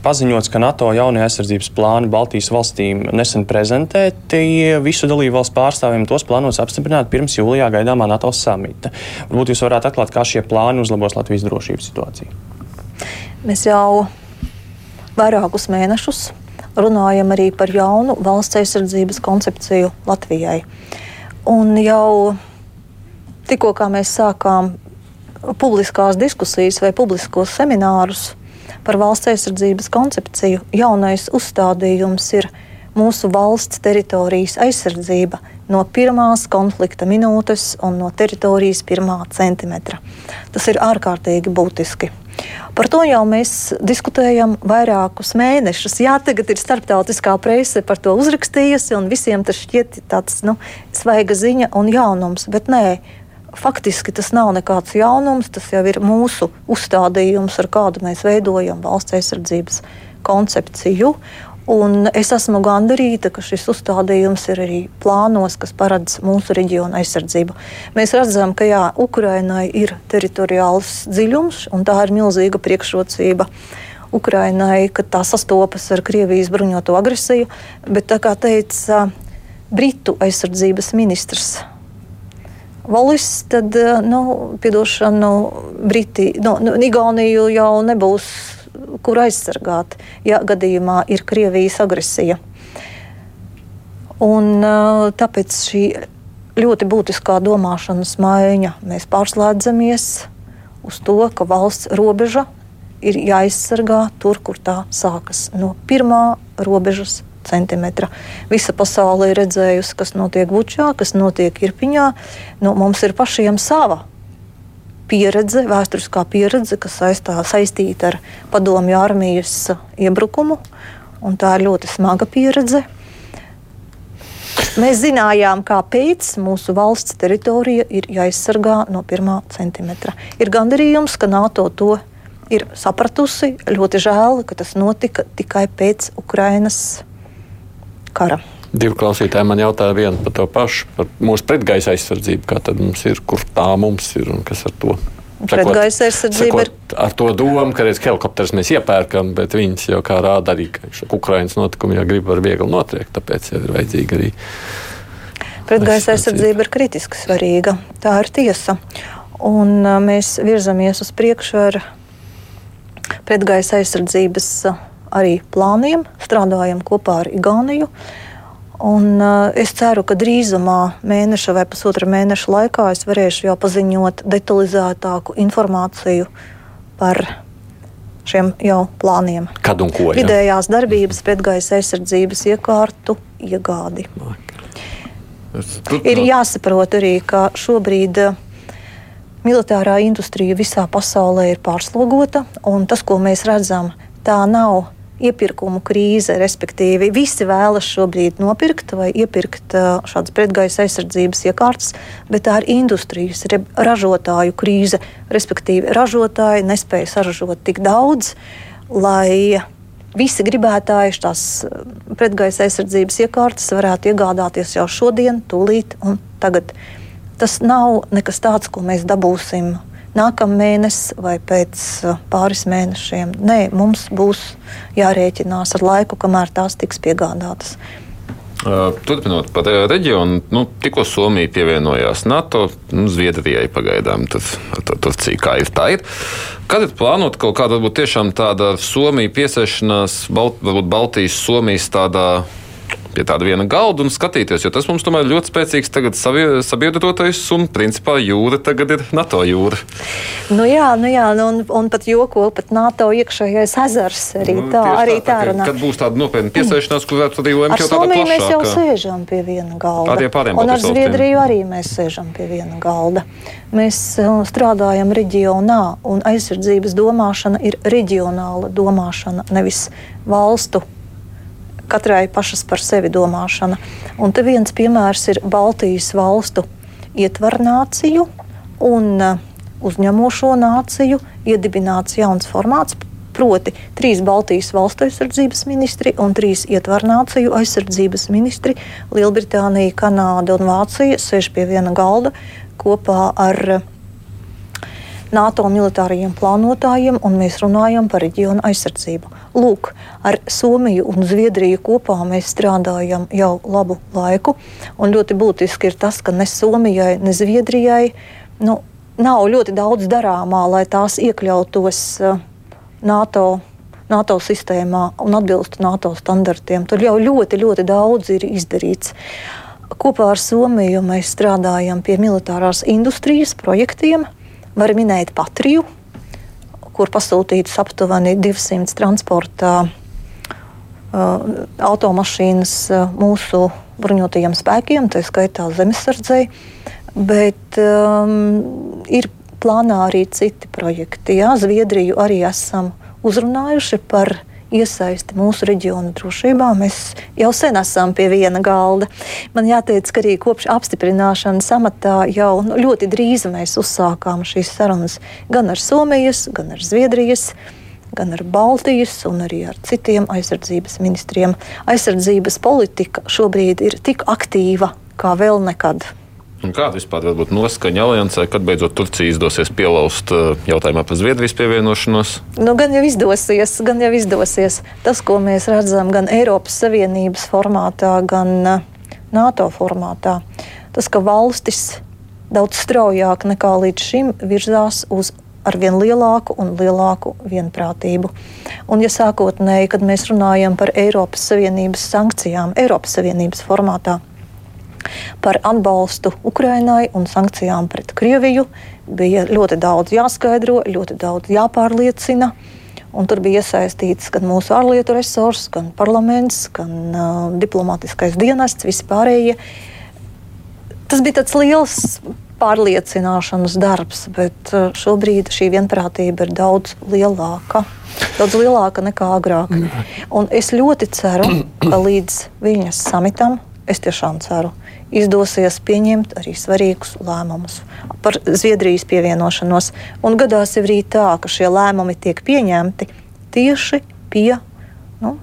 paziņots, ka NATO jaunie aizsardzības plāni Baltijas valstīm nesen prezentēti. Visu dalību valstu pārstāvjiem tos plānos apstiprināt pirms jūlijā gaidāmā NATO samita. Varbūt jūs varētu atklāt, kā šie plāni uzlabos Latvijas drošības situāciju. Mēs jau vairākus mēnešus runājam arī par jaunu valsts aizsardzības koncepciju Latvijai. Un jau tikko mēs sākām publiskās diskusijas vai publiskos seminārus par valsts aizsardzības koncepciju, jaunais uzstādījums ir mūsu valsts teritorijas aizsardzība no pirmās konflikta minūtes un no teritorijas pirmā centimetra. Tas ir ārkārtīgi būtiski. Par to jau mēs diskutējam vairākus mēnešus. Jā, tagad ir starptautiskā prese par to uzrakstījusi, un visiem tas šķiet tāds nu, svaiga ziņa un jaunums. Bet nē, faktiski tas nav nekāds jaunums, tas jau ir mūsu uzstādījums, ar kādu mēs veidojam valsts aizsardzības koncepciju. Un es esmu gandarīta, ka šis uzstādījums ir arī plānos, kas paredz mūsu reģiona aizsardzību. Mēs redzam, ka jā, Ukrainai ir teritoriāls dziļums, un tā ir milzīga priekšrocība. Ukrainai, kad tā sastopas ar Krievijas bruņoto agresiju, bet tā kā teica Britu aizsardzības ministrs Valis, tad, eh, nu, piedošanu, Briti, nu, nu, Igauniju jau nebūs kur aizsargāt, ja gadījumā ir Krievijas agresija. Un, eh, tāpēc šī ļoti būtiskā domāšanas maiņa mēs pārslēdzamies uz to, ka valsts robeža ir jāizsargā tur, kur tā sākas no pirmā robežas centimetra. Visa pasaule ir redzējusi, kas notiek Bučā, kas notiek Irpiņā. Nu, mums ir pašiem sava pieredze, vēsturiskā pieredze, kas saistā, saistīta ar padomju armijas iebrukumu. Tā ir ļoti smaga pieredze. Mēs zinājām, kāpēc mūsu valsts teritorija ir jāaizsargā no pirmā centimetra. Ir gandarījums, ka NATO to ir sapratusi. Ļoti žēl, ka tas notika tikai pēc Ukrainas kara. Divi klausītāji man jautāja vienu par to pašu, par mūsu pretgaisa aizsardzību. Kā tad mums ir, kur tā mums ir un kas ar to? Pretgaisa aizsardzība ir. Ar to domu, ka reiz helikopterus mēs iepērkam, bet viņas jau kā rāda arī, ka Ukraiņas notikumi jau grib var viegli notriekt, tāpēc jau ir vajadzīga arī. Pretgaisa aizsardzība ir kritiski svarīga. Tā ir tiesa. Un mēs virzamies uz priekšu ar pretgaisa aizsardzības arī plāniem, strādājam kopā ar Igauniju. Un, uh, es ceru, ka drīzumā, mēneša vai pusotra mēneša laikā, es varēšu jau paziņot detalizētāku informāciju par šiem jau plāniem. Kad un ko? Ja? Vidējās darbības pretgaisa aizsardzības iekārtu iegādi. Ir jāsaprot arī, ka šobrīd uh, militārā industrija visā pasaulē ir pārslogota, un tas, ko mēs redzam, tā nav iepirkumu krīze, respektīvi visi vēlas šobrīd nopirkt vai iepirkt šādas pretgaisa aizsardzības iekārtas, bet tā ir industrijas, ražotāju krīze, respektīvi ražotāji nespēja saražot tik daudz, lai visi gribētāji tās pretgaisa aizsardzības iekārtas varētu iegādāties jau šodien, tūlīt un tagad. Tas nav nekas tāds, ko mēs dabūsim nākamnēnes vai pēc uh, pāris mēnešiem. Nē, mums būs jārēķinās ar laiku, kamēr tās tiks piegādātas. Turpinot par reģionu, nu, tikko Somija pievienojās NATO, nu, Zviedrijai pagaidām, tad, tad Turcija kā ir tā ir. Kad ir plānota kaut kāda, varbūt tiešām tāda Somija piesēšanās, Balt, varbūt Baltijas, Somijas tādā pie tāda viena galda un skatīties, jo tas mums tomēr ļoti spēcīgs tagad sabiedrotais un principā jūra tagad ir NATO jūra. Nu jā, nu jā, nu un, un pat joko, pat NATO iekšējais ezers arī nu, tā, arī tā, tā runā. Kad būs tāda nopietna piesēšanās, kur varētu arī jau tāda plašāka? mēs jau sēžam pie viena galda. Arī pāriem un ar Zviedriju arī mēs sēžam pie viena galda. Mēs uh, strādājam reģionā, un aizsardzības domāšana ir reģionāla domāšana, nevis valstu katrai pašas par sevi domāšana. Un te viens piemērs ir Baltijas valstu ietvarnāciju un uh, uzņemošo nāciju iedibināts jauns formāts. Proti, trīs Baltijas valstu aizsardzības ministri un trīs ietvarnāciju aizsardzības ministri - Lielbritānija, Kanāda un Vācija - sēž pie viena galda kopā ar uh, NATO militārajiem plānotājiem, un mēs runājam par reģionu aizsardzību. Lūk, ar Somiju un Zviedriju kopā mēs strādājam jau labu laiku. Ļoti būtiski ir tas, ka ne Somijai, ne Zviedrijai nu, nav ļoti daudz darāmā, lai tās iekļautos uh, NATO. NATO sistēmā un atbilstu NATO standartiem. Tur jau ļoti, ļoti daudz ir izdarīts. Kopā ar Somiju mēs strādājam pie militārās industrijas projektiem. Var minēt Patriju, kur pasūtītas aptuveni 200 transporta automašīnas mūsu bruņotajiem spēkiem, tā skaitā zemesardzei. Bet um, ir plānā arī citi projekti. Jā, Zviedriju arī esam uzrunājuši par iesaisti mūsu reģiona drošībā. Mēs jau sen esam pie viena galda. Man jāteic, ka arī kopš apstiprināšanas amatā jau nu, ļoti drīz mēs uzsākām šīs sarunas gan ar Somijas, gan ar Zviedrijas. Gan ar Baltijas, gan arī ar citiem aizsardzības ministriem. Aizsardzības politika šobrīd ir tik aktīva kā vēl nekad. Un kāda vispār var būt noskaņa aliansē, kad beidzot Turcija izdosies pielauzt eh, jautājumā par Zviedrijas pievienošanos? Nu, gan jau izdosies, gan jau izdosies. Tas, ko mēs redzam gan Eiropas Savienības formātā, gan eh, NATO formātā, tas, ka valstis daudz straujāk nekā līdz šim virzās uz ar vien lielāku un lielāku vienprātību. Un, ja sākotnēji, kad mēs runājam par Eiropas Savienības sankcijām, Eiropas Savienības formātā, par atbalstu Ukrainai un sankcijām pret Krieviju. Bija ļoti daudz jāskaidro, ļoti daudz jāpārliecina. Un tur bija iesaistīts gan mūsu ārlietu resursi, gan parlaments, gan uh, diplomātiskais dienests, vispārējie. Tas bija tāds liels pārliecināšanas darbs, bet šobrīd šī vienprātība ir daudz lielāka. Daudz lielāka nekā agrāk. Un es ļoti ceru, ka līdz viņas samitam, es tiešām ceru, izdosies pieņemt arī svarīgus lēmumus par Zviedrijas pievienošanos. Un gadās arī tā, ka šie lēmumi tiek pieņemti tieši pie nu,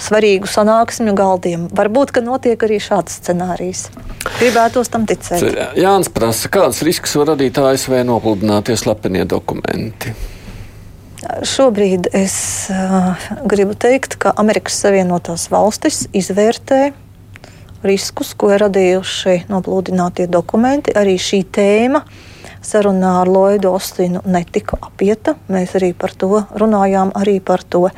svarīgu sanāksmju galdiem. Varbūt, ka notiek arī šāds scenārijs. Gribētos tam ticēt. Jānis prasa, kāds risks var radīt ASV nopludinātie slepenie dokumenti? Šobrīd es uh, gribu teikt, ka Amerikas Savienotās valstis izvērtē riskus, ko ir radījuši noplūdinātie dokumenti. Arī šī tēma sarunā ar Lloydu Ostinu netika apieta. Mēs arī par to runājām. Par to.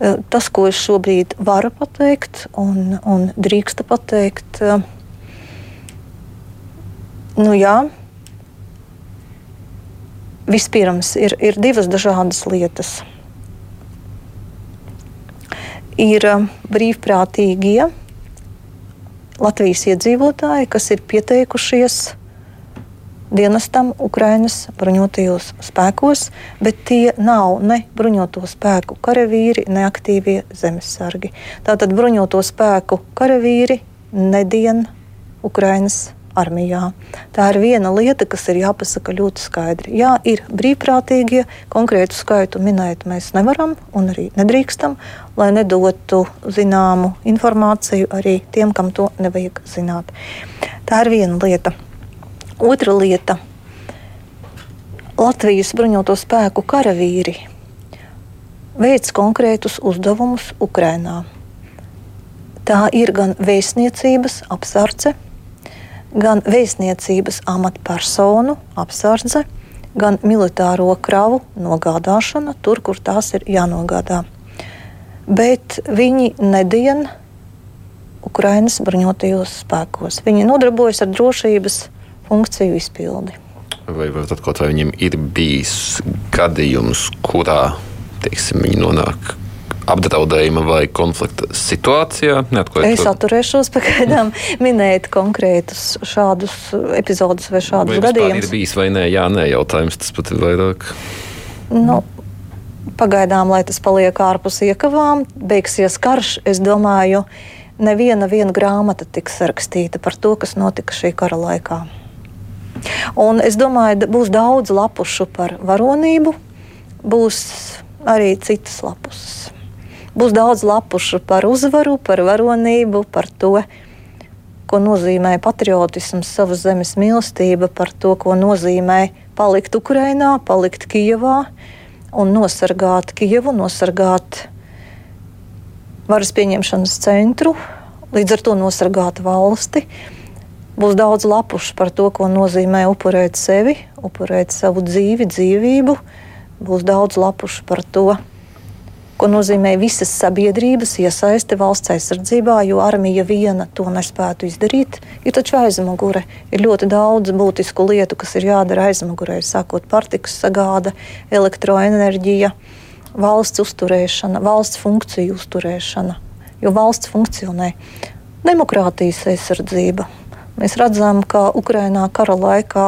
Eh, tas, ko es šobrīd varu pateikt un, un drīksta pateikt, eh, nu jā, vispirms ir, ir divas dažādas lietas. Ir eh, brīvprātīgie Latvijas iedzīvotāji, kas ir pieteikušies dienestam Ukraiņas bruņotajos spēkos, bet tie nav ne bruņoto spēku karavīri, ne aktīvie zemesargi. Tātad bruņoto spēku karavīri nedien Ukraiņas armijā. Tā ir viena lieta, kas ir jāpasaka ļoti skaidri. Jā, ir brīvprātīgie, konkrētu skaitu minēt mēs nevaram un arī nedrīkstam, lai nedotu zināmu informāciju arī tiem, kam to nevajag zināt. Tā ir viena lieta. Otra lieta - Latvijas bruņoto spēku karavīri veids konkrētus uzdevumus Ukrajinā Tā ir gan vēstniecības apsardze, gan vēstniecības amatpersonu apsardze, gan militāro kravu nogādāšana tur, kur tās ir jānogādā. Bet viņi nedien Ukrainas bruņotajos spēkos. Viņi nodarbojas ar drošības funkciju izpildi. Vai varat atklāt, vai viņiem ir bijis gadījums, kurā teiksim, viņi nonāk apdraudējuma vai konflikta situācijā? Es atturēšos pagaidām minēt konkrētus šādus epizodus vai šādus vai gadījumus. Ir bijis vai nē, jā, nē, jautājums tas pat ir vairāk. Nu, pagaidām, lai tas paliek ārpus iekavām, beigsies karš, es domāju, neviena grāmata tiks rakstīta par to, kas notika šī kara laikā. Un es domāju, būs daudz lapušu par varonību, būs arī citas lapus. Būs daudz lapušu par uzvaru, par varonību, par to, ko nozīmē patriotisms, savas zemes mīlestība, par to, ko nozīmē palikt Ukrajinā, palikt Kijavā un nosargāt Kijavu, nosargāt varas pieņemšanas centru, līdz ar to nosargāt valsti. Būs daudz lapušu par to, ko nozīmē upurēt sevi, upurēt savu dzīvi, dzīvību. Būs daudz lapušu par to, ko nozīmē visas sabiedrības iesaiste valsts aizsardzībā, jo armija viena to nespētu izdarīt. Ir taču aizmugure. Ir ļoti daudz būtisku lietu, kas ir jādara aizmugurē, sākot pārtikas sagāda, elektroenerģija, valsts uzturēšana, valsts funkciju uzturēšana. Jo valsts funkcionē demokrātijas aizsardzība, Mēs redzam, ka Ukrainā kara laikā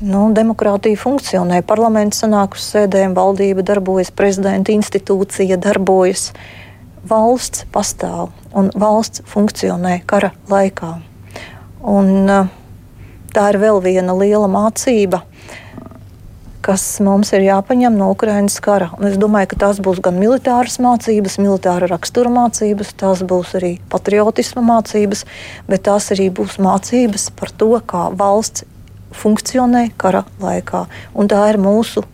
nu, demokrātija funkcionē. Parlaments sanāk uz sēdēm, valdība darbojas, prezidenta institūcija darbojas. Valsts pastāv un valsts funkcionē kara laikā. Un, tā ir vēl viena liela mācība kas mums ir jāpaņem no Ukraiņas kara. Un es domāju, ka tās būs gan militāras mācības, militāra rakstura mācības, tās būs arī patriotisma mācības, bet tās arī būs mācības par to, kā valsts funkcionē kara laikā. Un tā ir mūsu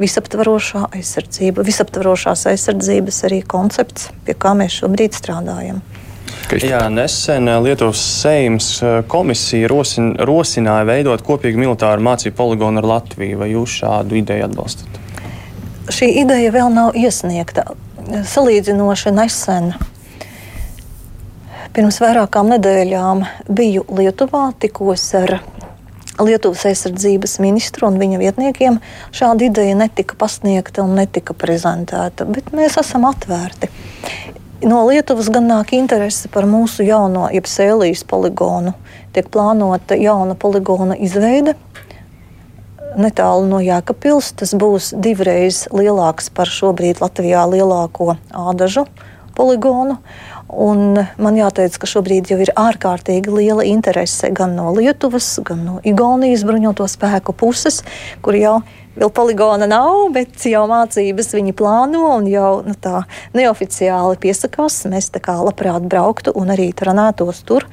visaptvarošā aizsardzība, visaptvarošās aizsardzības arī koncepts, pie kā mēs šobrīd strādājam. Jā, nesen eh, Lietuvas Seimas eh, komisija rosin, rosināja veidot kopīgu militāru mācību poligonu ar Latviju. Vai jūs šādu ideju atbalstat? Šī ideja vēl nav iesniegta. Salīdzinoši nesen, pirms vairākām nedēļām, biju Lietuvā, tikos ar Lietuvas aizsardzības ministru un viņa vietniekiem. Šāda ideja netika pasniegta un netika prezentēta, bet mēs esam atvērti. No Lietuvas gan nāk interese par mūsu jauno, jeb sēlijas poligonu. Tiek plānota jauna poligona izveide netālu no Jēkabpils. Tas būs divreiz lielāks par šobrīd Latvijā lielāko ādažu poligonu. Un man jāteic, ka šobrīd jau ir ārkārtīgi liela interese gan no Lietuvas, gan no Igaunijas bruņoto spēku puses, kur jau Vēl poligona nav, bet jau mācības viņi plāno un jau nu, tā neoficiāli piesakās. Mēs tā kā labprāt brauktu un arī trenētos tur.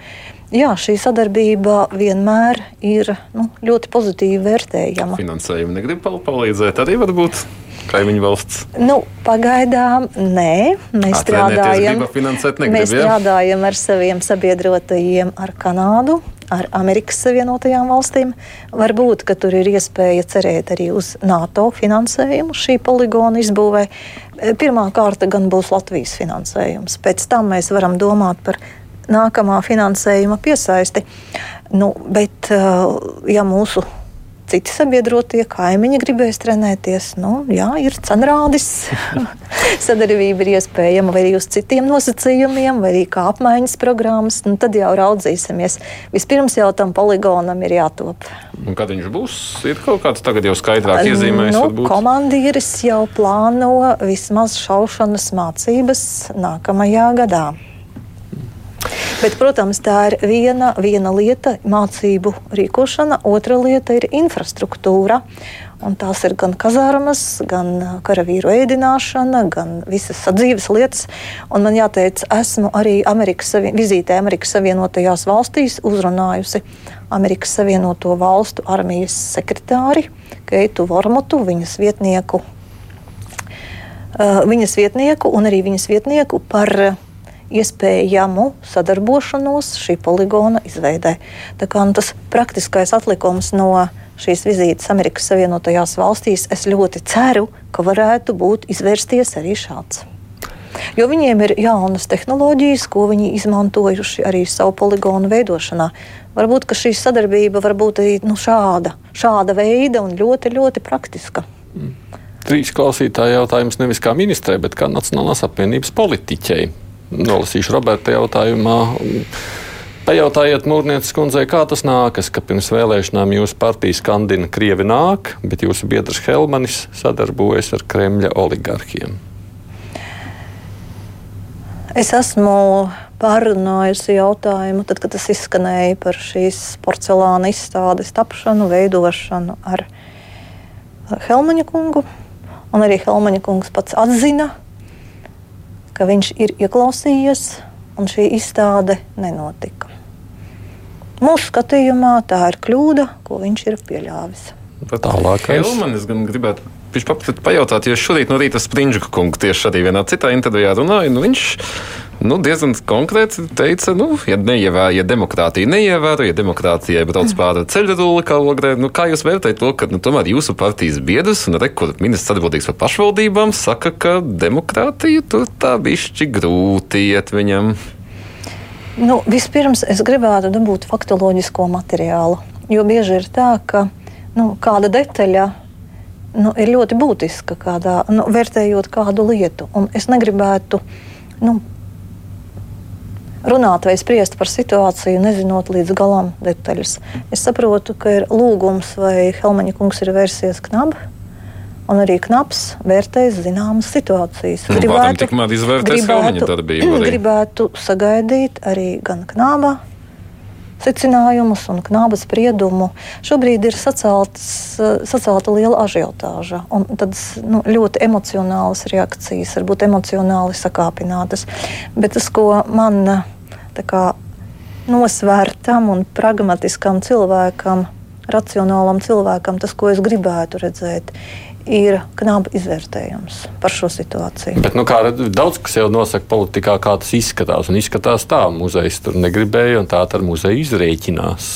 Jā, šī sadarbība vienmēr ir nu, ļoti pozitīvi vērtējama. Finansējumu negrib palīdzēt arī varbūt kaimiņu valsts? Nu, pagaidām nē. Mēs strādājam, negrib, mēs strādājam ar saviem sabiedrotajiem, ar Kanādu, ar Amerikas Savienotajām valstīm. Varbūt, ka tur ir iespēja cerēt arī uz NATO finansējumu šī poligona izbūvē. Pirmā kārta gan būs Latvijas finansējums. Pēc tam mēs varam domāt par nākamā finansējuma piesaisti. Nu, bet, ja mūsu citi sabiedrotie kaimiņi gribēs trenēties. Nu, jā, ir cenrādis. Sadarbība ir iespējama vai arī uz citiem nosacījumiem, vai arī kā apmaiņas programmas. Nu, tad jau raudzīsimies. Vispirms jau tam poligonam ir jātop. Un kad viņš būs, ir kaut kāds tagad jau skaidrāk iezīmējis. Nu, komandieris jau plāno vismaz šaušanas mācības nākamajā gadā. Bet, protams, tā ir viena, viena lieta - mācību rīkošana, otra lieta ir infrastruktūra. Un tās ir gan kazārmas, gan karavīru ēdināšana, gan visas sadzīves lietas. Un man jāteic, esmu arī Amerikas vizītē Amerikas Savienotajās valstīs uzrunājusi Amerikas Savienoto Valstu armijas sekretāri Keitu Vormotu, viņas vietnieku, viņas vietnieku un arī viņas vietnieku par iespējamu sadarbošanos šī poligona izveidē. Tā kā nu, tas praktiskais atlikums no šīs vizītes Amerikas Savienotajās valstīs, es ļoti ceru, ka varētu būt izvērsties arī šāds. Jo viņiem ir jaunas tehnoloģijas, ko viņi izmantojuši arī savu poligonu veidošanā. Varbūt šī sadarbība var būt arī nu, šāda, šāda veida un ļoti, ļoti praktiska. Mm. Trīs klausītāji jautājums nevis kā ministrei, bet kā Nacionālās apvienības politiķei. Nolasīšu Roberta jautājumā. Pajautājiet Mūrnieces kundzei, kā tas nākas, ka pirms vēlēšanām jūsu partija skandina Krievi nāk, bet jūsu biedrs Helmanis sadarbojas ar Kremļa oligarkiem. Es esmu pārunājusi jautājumu, tad, kad tas izskanēja par šīs porcelāna izstādes tapšanu, veidošanu ar Helmaņa kungu. Un arī Helmaņa kungs pats atzina, ka viņš ir ieklausījies, un šī izstāde nenotika. Mūsu skatījumā tā ir kļūda, ko viņš ir pieļāvis. Tālāk, Helmanis gan gribētu Viņš pajautāt, jo šorīt no rīta Springļa kungs tieši arī vienā citā intervijā runāja. Nu, viņš nu, diezgan konkrēti teica, nu, ja, neievēr, ja demokrātija neievēro, ja demokrātijai brauc pāri ceļruli kā ogrē, nu, kā jūs vērtējat to, ka nu, tomēr jūsu partijas biedrs un rekords ministrs atbildīgs par pašvaldībām saka, ka demokrātija tur tā bišķi grūti iet viņam? Nu, vispirms es gribētu dabūt faktoloģisko materiālu, jo bieži ir tā, ka nu, kāda detaļa nu, ir ļoti būtiska, kādā, nu, vērtējot kādu lietu. Un es negribētu nu, runāt vai spriest par situāciju, nezinot līdz galam detaļas. Es saprotu, ka ir lūgums, vai Helmaņa kungs ir vērsies knabā. Un arī knaps vērtēs zināmas situācijas. Nu, gribētu, gribētu, gribētu sagaidīt arī gan knaba, secinājumus un knāba spriedumu. Šobrīd ir saceltas, sacelta liela ažiotāža un tādas nu, ļoti emocionālas reakcijas, varbūt emocionāli sakāpinātas. Bet tas, ko man kā, nosvērtam un pragmatiskam cilvēkam, racionālam cilvēkam, tas, ko es gribētu redzēt, ir knaba izvērtējums par šo situāciju. Bet, nu, kā daudz kas jau nosaka politikā, kā tas izskatās. Un izskatās tā, muzejs tur negribēja, un tā ar muzeju izrēķinās.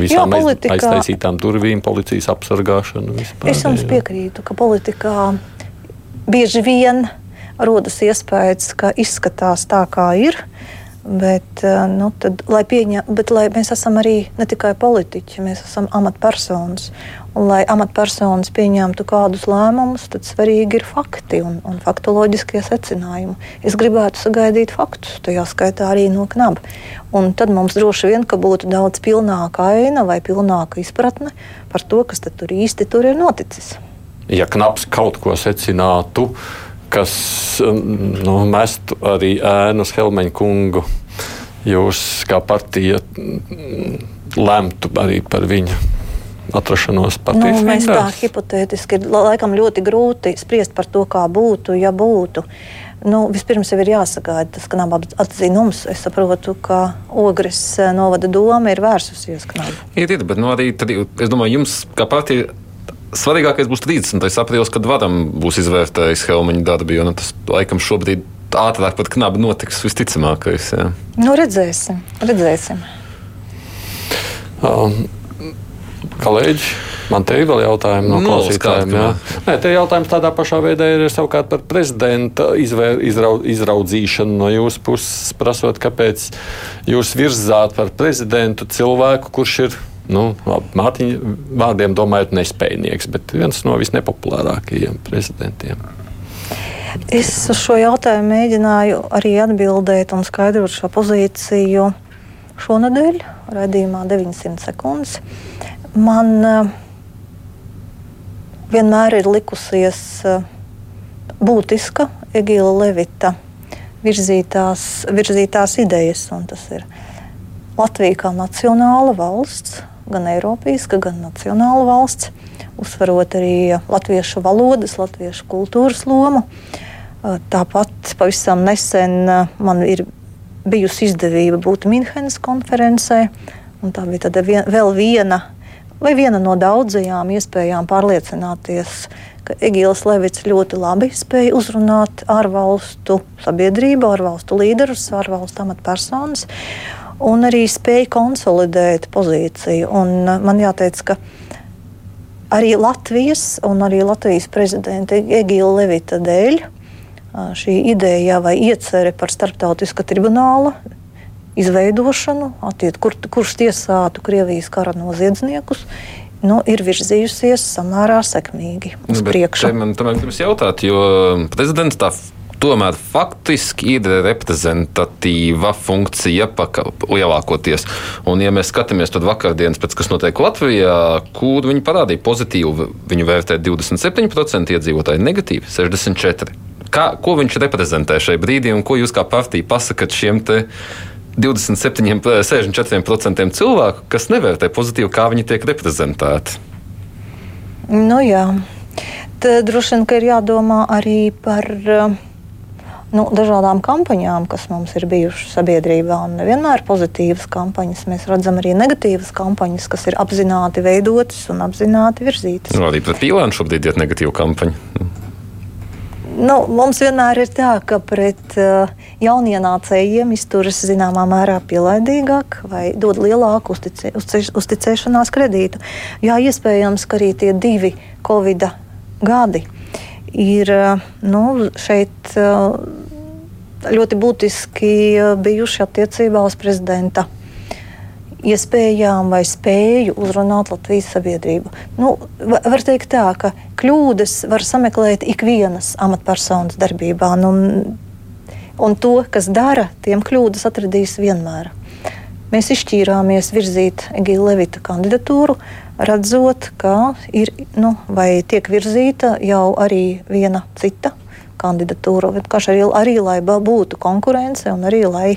Visām Jā, politikā, aiztaisītām durvīm, policijas apsargāšanu. Vispār, es jums piekrītu, ka politikā bieži vien rodas iespējas, ka izskatās tā, kā ir. Bet, eh, nu, tad, lai, pieņem, bet lai mēs esam arī ne tikai politiķi, mēs esam amatpersonas. Un, lai amatpersonas pieņemtu kādus lēmumus, tad svarīgi ir fakti un, un faktoloģiskie secinājumi. Es gribētu sagaidīt faktus, tajā skaitā arī no knaba. Un tad mums droši vien būtu daudz pilnāka aina vai pilnāka izpratne par to, kas tur īsti tur ir noticis. Ja knabs kaut ko secinātu, kas um, nu, mestu arī ēnu uz Helmeņa kungu, jūs kā partija mm, lemtu arī par viņu atrašanos partijas nu, mēs tā hipotētiski ir laikam ļoti grūti spriest par to, kā būtu, ja būtu. Nu, vispirms jau ir jāsagaida tas kanāla atzinums. Es saprotu, ka Ogres eh, novada doma ir vērsusies kanāla. Ir, ir, bet nu, arī tad, es domāju, jums kā partija. Svarīgākais būs 30. aprīlis, kad varam būs izvērtējis Helmaņa darbu, jo nu, tas laikam šobrīd ātrāk pat knaba notiks visticamākais. Jā. Nu, redzēsim, redzēsim. Um, kolēģi. Man te ir vēl jautājumi no, no klausītājiem. Nē, te jautājums tādā pašā veidā ir savukārt par prezidenta izvēr, izrau, izraudzīšanu no jūsu puses, prasot, kāpēc jūs virzāt par prezidentu cilvēku, kurš ir, nu, Mārtiņa vārdiem domājot, nespējīgs, bet viens no visnepopulārākajiem prezidentiem. Es uz šo jautājumu mēģināju arī atbildēt un skaidrot šo pozīciju šonadēļ, raidījumā 900 sekundes man uh, vienmēr ir likusies uh, būtiska Egīla Levita virzītās, virzītās idejas. Tas ir Latvija kā nacionāla valsts, gan Eiropīska, gan nacionāla valsts, uzsverot arī latviešu valodas, latviešu kultūras lomu. Tāpat pavisam nesen man ir bijusi izdevība būt Minhenes konferencē. Tā bija vien, vēl viena vai viena no daudzajām iespējām pārliecināties, ka Egīls Levits ļoti labi spēja uzrunāt ārvalstu sabiedrību, ārvalstu līderus, ārvalstu amatpersonas, un arī spēja konsolidēt pozīciju. Un man jāteic, ka arī Latvijas un arī Latvijas prezidenta Egīla Levita dēļ šī ideja vai iecerē par starptautiska tribunāla izveidošanu, attiet, kur, kurš tiesātu Krievijas kara noziedzniekus, nu, ir virzījusies samērā sekmīgi uz nu, priekšu. Man tomēr gribas jautāt, jo prezidents tā tomēr faktiski ir reprezentatīva funkcija lielākoties. Un, ja mēs skatāmies to vakardienas, pēc, kas notiek Latvijā, kur viņi parādīja pozitīvu, viņu vērtē 27% iedzīvotāji, negatīvi 64%. Kā, ko viņš reprezentē šajā brīdī un ko jūs kā partija pasakat šiem 27, 64% cilvēku, kas nevērtē pozitīvi, kā viņi tiek reprezentēti? Nu, jā. Tad droši vien ir jādomā arī par nu, dažādām kampaņām, kas mums ir bijušas sabiedrībā. Nevienmēr pozitīvas kampaņas. Mēs redzam arī negatīvas kampaņas, kas ir apzināti veidotas un apzināti virzītas. Nu, arī pret pīlānu šobrīd ir negatīva kampaņa. Nu, mums vienmēr ir tā, ka pret uh, jaunienācējiem izturas zināmā mērā pielaidīgāk vai dod lielāku uzticē, uzticē, uzticēšanās kredītu. Jā, iespējams, ka arī tie divi Covid gadi ir uh, nu, šeit uh, ļoti būtiski bijuši attiecībā uz prezidenta iespējām vai spēju uzrunāt Latvijas sabiedrību. Nu, var teikt tā, ka kļūdas var sameklēt ikvienas amatpersonas darbībā. Nu, un to, kas dara, tiem kļūdas atradīs vienmēr. Mēs izšķīrāmies virzīt Egīla Levita kandidatūru, redzot, ka ir nu, vai tiek virzīta jau arī viena cita kandidatūra. Arī, arī lai būtu konkurence un arī lai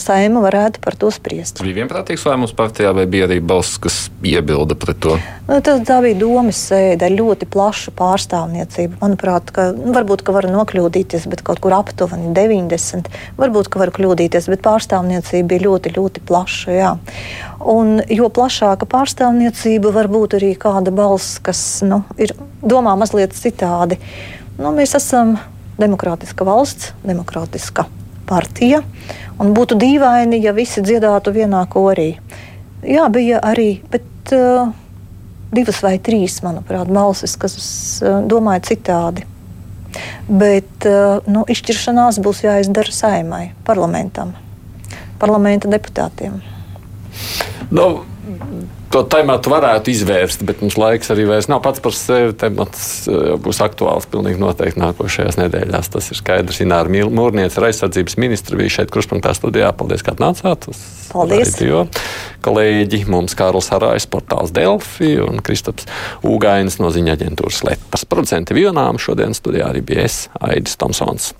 saima varētu par to spriest. Bija vienprātīgs lēmums partijā, vai bija arī balss, kas iebilda pret to? Nu, tā, tā bija domas sēde ar ļoti plašu pārstāvniecību. Manuprāt, ka, nu, varbūt ka var nokļūdīties, bet kaut kur aptuveni 90. Varbūt ka var kļūdīties, bet pārstāvniecība bija ļoti, ļoti plaša. Jā. Un, jo plašāka pārstāvniecība, var būt arī kāda balss, kas nu, ir domā mazliet citādi. Nu, mēs esam demokrātiska valsts, demokrātiska partija. Būtu dīvaini, ja visi dziedātu vienā korī. Jā, bija arī, bet uh, divas vai trīs, manuprāt, balsis, kas uh, domāja citādi. Bet uh, nu, izšķiršanās būs jāizdara saimai, parlamentam, parlamenta deputātiem. Nu, to tematu varētu izvērst, bet mums laiks arī vairs nav pats par sevi. Temats eh, būs aktuāls pilnīgi noteikti nākošajās nedēļās. Tas ir skaidrs. Ināra Mūrniece, aizsardzības ministra, bija šeit kruspunktā studijā. Paldies, ka atnācāt. Paldies. Radio. Kolēģi mums Kārls Harājs, portāls Delfi un Kristaps Ūgainis no ziņa aģentūras Lepas. Producenti Vionām šodien studijā arī bija es, Aidis Tomsons.